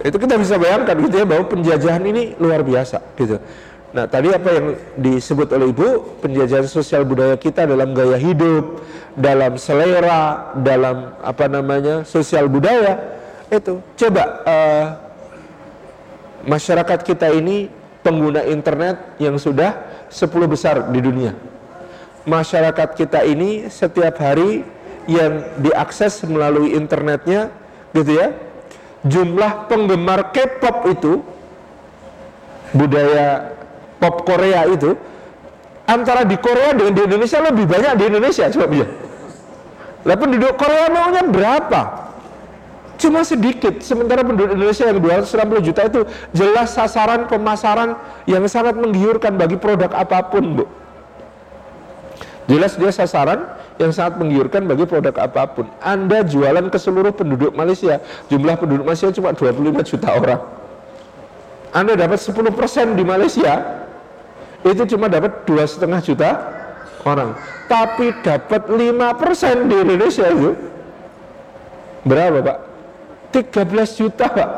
Itu kita bisa bayangkan gitu ya bahwa penjajahan ini luar biasa gitu. Nah tadi apa yang disebut oleh Ibu penjajahan sosial budaya kita dalam gaya hidup, dalam selera, dalam apa namanya sosial budaya itu. Coba uh, masyarakat kita ini pengguna internet yang sudah 10 besar di dunia. Masyarakat kita ini setiap hari yang diakses melalui internetnya gitu ya jumlah penggemar K-pop itu budaya pop Korea itu antara di Korea dengan di Indonesia lebih banyak di Indonesia coba ya lah penduduk Korea maunya berapa cuma sedikit sementara penduduk Indonesia yang 260 juta itu jelas sasaran pemasaran yang sangat menggiurkan bagi produk apa pun bu Jelas dia sasaran yang sangat menggiurkan bagi produk apa pun. Anda jualan ke seluruh penduduk Malaysia, jumlah penduduk Malaysia cuma 25 juta orang. Anda dapat 10% di Malaysia, itu cuma dapat dua setengah juta orang. Tapi dapat 5% di Indonesia itu berapa Pak? 13 juta Pak.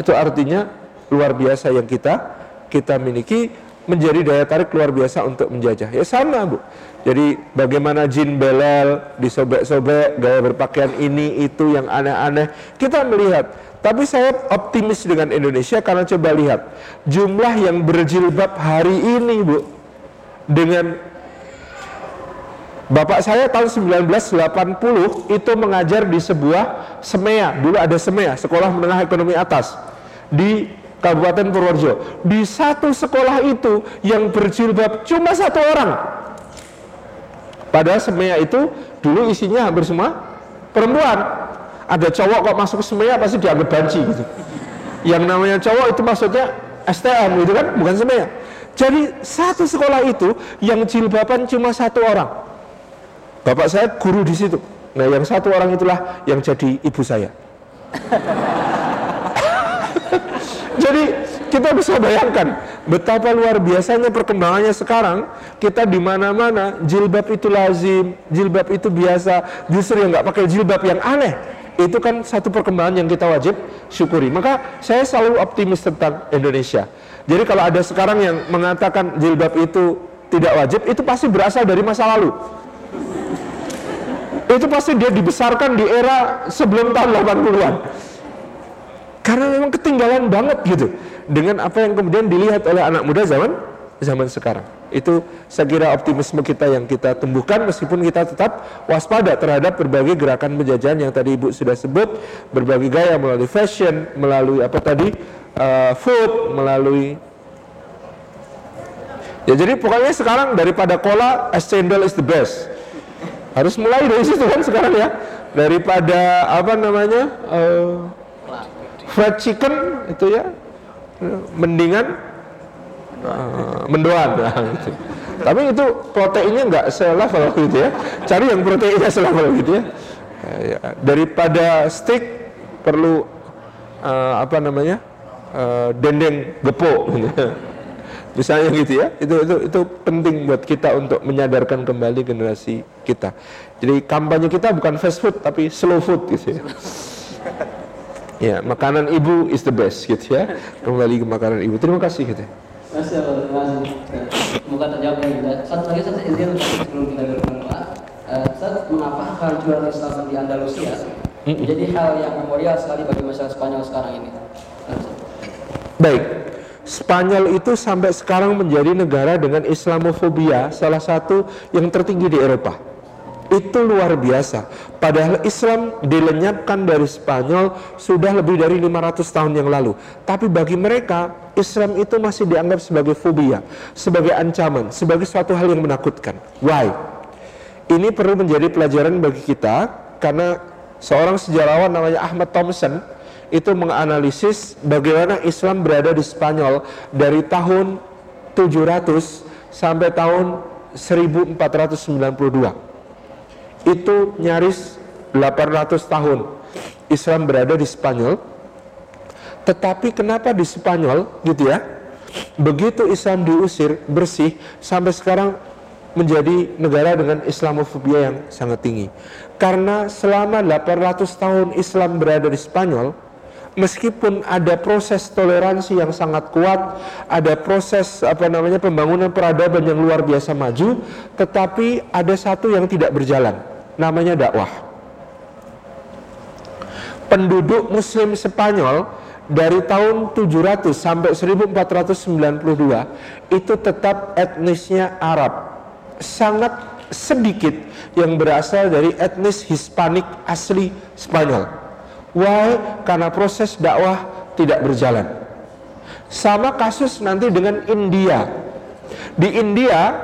Itu artinya luar biasa yang kita kita miliki menjadi daya tarik luar biasa untuk menjajah. Ya sama Bu. Jadi bagaimana jin belel disobek-sobek gaya berpakaian ini itu yang aneh-aneh kita melihat. Tapi saya optimis dengan Indonesia karena coba lihat jumlah yang berjilbab hari ini bu dengan Bapak saya tahun 1980 itu mengajar di sebuah SEMEA, dulu ada SEMEA, Sekolah Menengah Ekonomi Atas di Kabupaten Purworejo. Di satu sekolah itu yang berjilbab cuma satu orang, Padahal semea itu dulu isinya hampir semua perempuan. Ada cowok kok masuk ke semea pasti dianggap banci gitu. Yang namanya cowok itu maksudnya STM gitu kan, bukan semea. Jadi satu sekolah itu yang jilbaban cuma satu orang. Bapak saya guru di situ. Nah, yang satu orang itulah yang jadi ibu saya. Jadi kita bisa bayangkan betapa luar biasanya perkembangannya sekarang. Kita di mana-mana jilbab itu lazim, jilbab itu biasa. Justru yang nggak pakai jilbab yang aneh itu kan satu perkembangan yang kita wajib syukuri. Maka saya selalu optimis tentang Indonesia. Jadi kalau ada sekarang yang mengatakan jilbab itu tidak wajib, itu pasti berasal dari masa lalu. Itu pasti dia dibesarkan di era sebelum tahun 80-an. Karena memang ketinggalan banget gitu dengan apa yang kemudian dilihat oleh anak muda zaman zaman sekarang. Itu saya kira optimisme kita yang kita tumbuhkan meskipun kita tetap waspada terhadap berbagai gerakan penjajahan yang tadi Ibu sudah sebut, berbagai gaya melalui fashion, melalui apa tadi uh, food, melalui Ya jadi pokoknya sekarang daripada cola, es cendol is the best. Harus mulai dari situ kan sekarang ya. Daripada apa namanya uh, fried chicken itu ya, mendingan uh, mendoan. Nah, gitu. Tapi itu proteinnya nggak selevel gitu ya. Cari yang proteinnya selevel gitu ya. Uh, ya. Daripada steak perlu uh, apa namanya uh, dendeng gepuk. Gitu. Misalnya gitu ya, itu itu itu penting buat kita untuk menyadarkan kembali generasi kita. Jadi kampanye kita bukan fast food tapi slow food gitu ya. Ya, makanan ibu is the best gitu ya. Kembali ke makanan ibu. Terima kasih gitu. Terima kasih, terima kasih. Semoga terjawab ya kita. Satu lagi satu izin sebelum kita berdoa. Uh, mengapa kehancuran Islam di Andalusia menjadi hal yang memorial sekali bagi masyarakat Spanyol sekarang ini? Baik, Spanyol itu sampai sekarang menjadi negara dengan Islamofobia salah satu yang tertinggi di Eropa. Itu luar biasa. Padahal Islam dilenyapkan dari Spanyol sudah lebih dari 500 tahun yang lalu. Tapi bagi mereka, Islam itu masih dianggap sebagai fobia, sebagai ancaman, sebagai suatu hal yang menakutkan. Why? Ini perlu menjadi pelajaran bagi kita karena seorang sejarawan namanya Ahmad Thompson itu menganalisis bagaimana Islam berada di Spanyol dari tahun 700 sampai tahun 1492 itu nyaris 800 tahun. Islam berada di Spanyol. Tetapi kenapa di Spanyol gitu ya? Begitu Islam diusir bersih sampai sekarang menjadi negara dengan Islamofobia yang sangat tinggi. Karena selama 800 tahun Islam berada di Spanyol meskipun ada proses toleransi yang sangat kuat, ada proses apa namanya pembangunan peradaban yang luar biasa maju, tetapi ada satu yang tidak berjalan, namanya dakwah. Penduduk muslim Spanyol dari tahun 700 sampai 1492 itu tetap etnisnya Arab. Sangat sedikit yang berasal dari etnis Hispanik asli Spanyol Why? Karena proses dakwah tidak berjalan. Sama kasus nanti dengan India. Di India,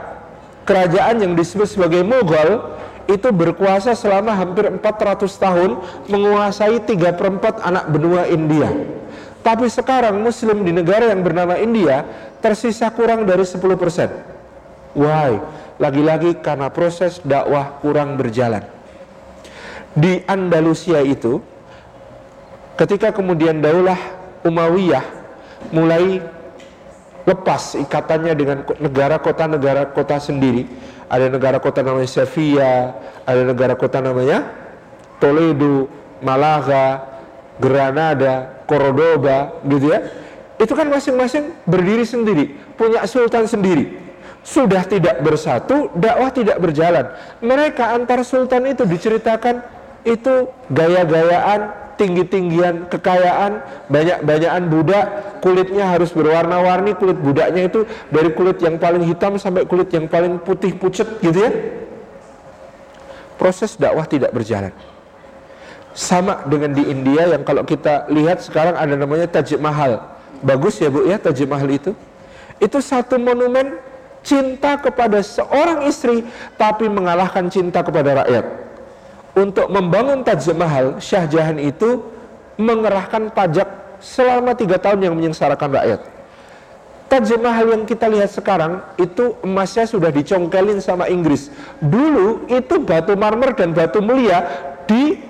kerajaan yang disebut sebagai Mughal itu berkuasa selama hampir 400 tahun menguasai 3 per 4 anak benua India. Tapi sekarang muslim di negara yang bernama India tersisa kurang dari 10%. Why? Lagi-lagi karena proses dakwah kurang berjalan. Di Andalusia itu Ketika kemudian daulah Umayyah mulai lepas ikatannya dengan negara kota negara kota sendiri, ada negara kota namanya Sevilla, ada negara kota namanya Toledo, Malaga, Granada, Cordoba, gitu ya. Itu kan masing-masing berdiri sendiri, punya sultan sendiri. Sudah tidak bersatu, dakwah tidak berjalan. Mereka antar sultan itu diceritakan itu gaya-gayaan tinggi-tinggian kekayaan, banyak-banyakan budak, kulitnya harus berwarna-warni, kulit budaknya itu dari kulit yang paling hitam sampai kulit yang paling putih pucet gitu ya. Proses dakwah tidak berjalan. Sama dengan di India yang kalau kita lihat sekarang ada namanya Taj Mahal. Bagus ya Bu ya Taj Mahal itu. Itu satu monumen cinta kepada seorang istri tapi mengalahkan cinta kepada rakyat untuk membangun Taj Mahal, Syah Jahan itu mengerahkan pajak selama tiga tahun yang menyengsarakan rakyat. Taj Mahal yang kita lihat sekarang itu emasnya sudah dicongkelin sama Inggris. Dulu itu batu marmer dan batu mulia di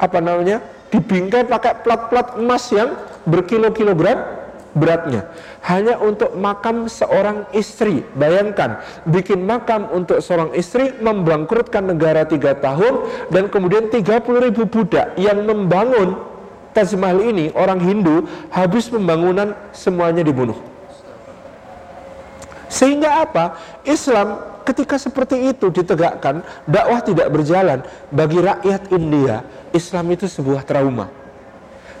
apa namanya dibingkai pakai plat-plat emas yang berkilo-kilogram beratnya. Hanya untuk makam seorang istri. Bayangkan bikin makam untuk seorang istri membangkrutkan negara tiga tahun dan kemudian 30 ribu budak yang membangun Taj Mahal ini orang Hindu habis pembangunan semuanya dibunuh. Sehingga apa? Islam ketika seperti itu ditegakkan dakwah tidak berjalan. Bagi rakyat India Islam itu sebuah trauma.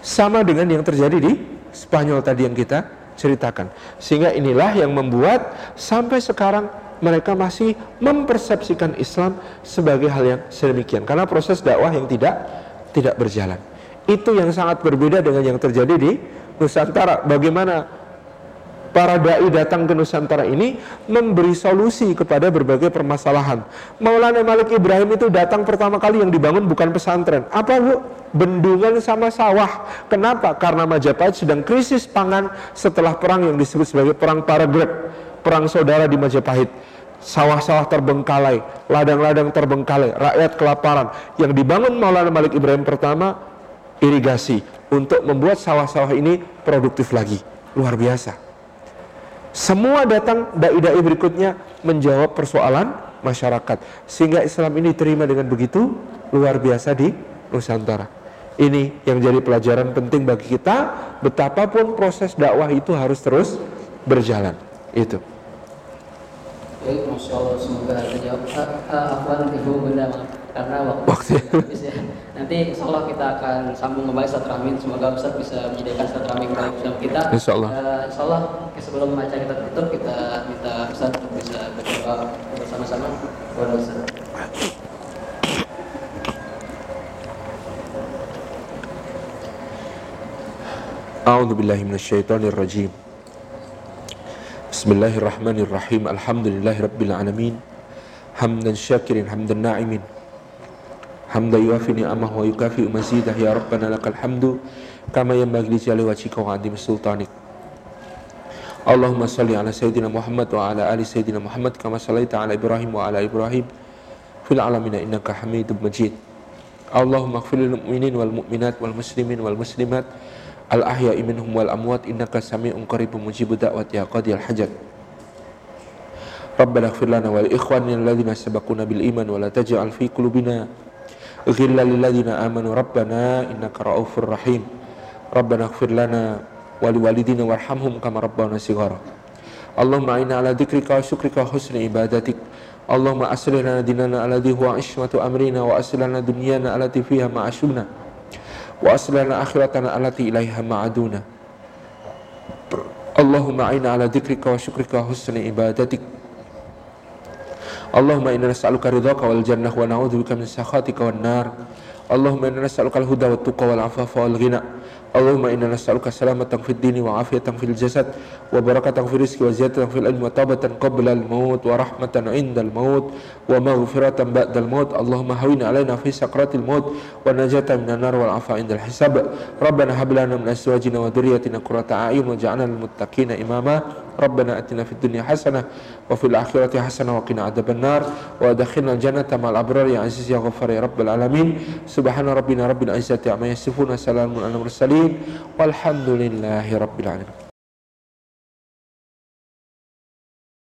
Sama dengan yang terjadi di Spanyol tadi yang kita ceritakan. Sehingga inilah yang membuat sampai sekarang mereka masih mempersepsikan Islam sebagai hal yang sedemikian karena proses dakwah yang tidak tidak berjalan. Itu yang sangat berbeda dengan yang terjadi di Nusantara. Bagaimana para dai datang ke Nusantara ini memberi solusi kepada berbagai permasalahan. Maulana Malik Ibrahim itu datang pertama kali yang dibangun bukan pesantren. Apa bu? Bendungan sama sawah. Kenapa? Karena Majapahit sedang krisis pangan setelah perang yang disebut sebagai perang Paragrep, perang saudara di Majapahit. Sawah-sawah terbengkalai, ladang-ladang terbengkalai, rakyat kelaparan. Yang dibangun Maulana Malik Ibrahim pertama irigasi untuk membuat sawah-sawah ini produktif lagi. Luar biasa. Semua datang dai-dai berikutnya menjawab persoalan masyarakat. Sehingga Islam ini terima dengan begitu luar biasa di Nusantara. Ini yang jadi pelajaran penting bagi kita, betapapun proses dakwah itu harus terus berjalan. Itu. Baik, Masya semoga terjawab. Ibu Bunda, karena waktu, waktu. habis ya. Nanti insya Allah kita akan sambung kembali saat ramin. Semoga Ustaz bisa menyediakan saat ramin kembali bersama kita. Insya Allah. Uh, insya Allah sebelum acara kita tutup kita minta Ustaz untuk bisa berdoa bersama-sama. Kepada Ustaz. أعوذ بالله من الشيطان الرجيم بسم الله الرحمن الرحيم الحمد لله رب العالمين حمدا شاكرا حمدا ناعمين hamda yuafi ni'amah wa yukafi mazidah ya rabbana lakal hamdu kama yang bagi jalali wajika wa adim sultanik. Allahumma salli ala sayyidina Muhammad wa ala ali sayyidina Muhammad kama salli ala Ibrahim wa ala Ibrahim fil alamina innaka hamidun Majid. Allahumma ighfir mu'minin wal mu'minat wal muslimin wal muslimat al ahya'i minhum wal amwat innaka sami'un qaribu mujibu da'wat ya qadiyal hajat. Rabbana ighfir lana wal ikhwanina alladhina sabakuna bil iman wa la taj'al fi ghilla lilladzina amanu rabbana innaka raufur rahim. Rabbana ighfir lana wa liwalidina warhamhum kama rabbana shighara Allahumma inna ala dzikrika wa syukrika husni ibadatik. Allahumma aslih lana dinana alladhi huwa ismatu amrina wa aslih lana dunyana allati fiha ma'ashuna wa aslih lana akhiratana allati ilaiha ma'aduna Allahumma inna ala dzikrika wa syukrika husni ibadatik. اللهم إنا نسألك رضاك والجنة ونعوذ بك من سخطك والنار اللهم إنا نسألك الهدى والتقى والعفاف والغنى اللهم إنا نسألك سلامة في الدين وعافية في الجسد وبركة في الرزق وزيادة في العلم وتوبة قبل الموت ورحمة عند الموت ومغفرة بعد الموت اللهم هون علينا في سكرات الموت ونجاة من النار والعفاء عند الحساب ربنا هب لنا من أزواجنا وذريتنا قرة أعين واجعلنا للمتقين إماما Rabbana atina fid dunya hasanah wa fil akhirati hasanah wa qina adzabannar wa adkhilna jannata ma'al abrar ya aziz ya ghaffar ya rabbal alamin. Subhana rabbina rabbil izzati amma yasifun salamun alal mursalin. Walhamdulillahi rabbil alamin.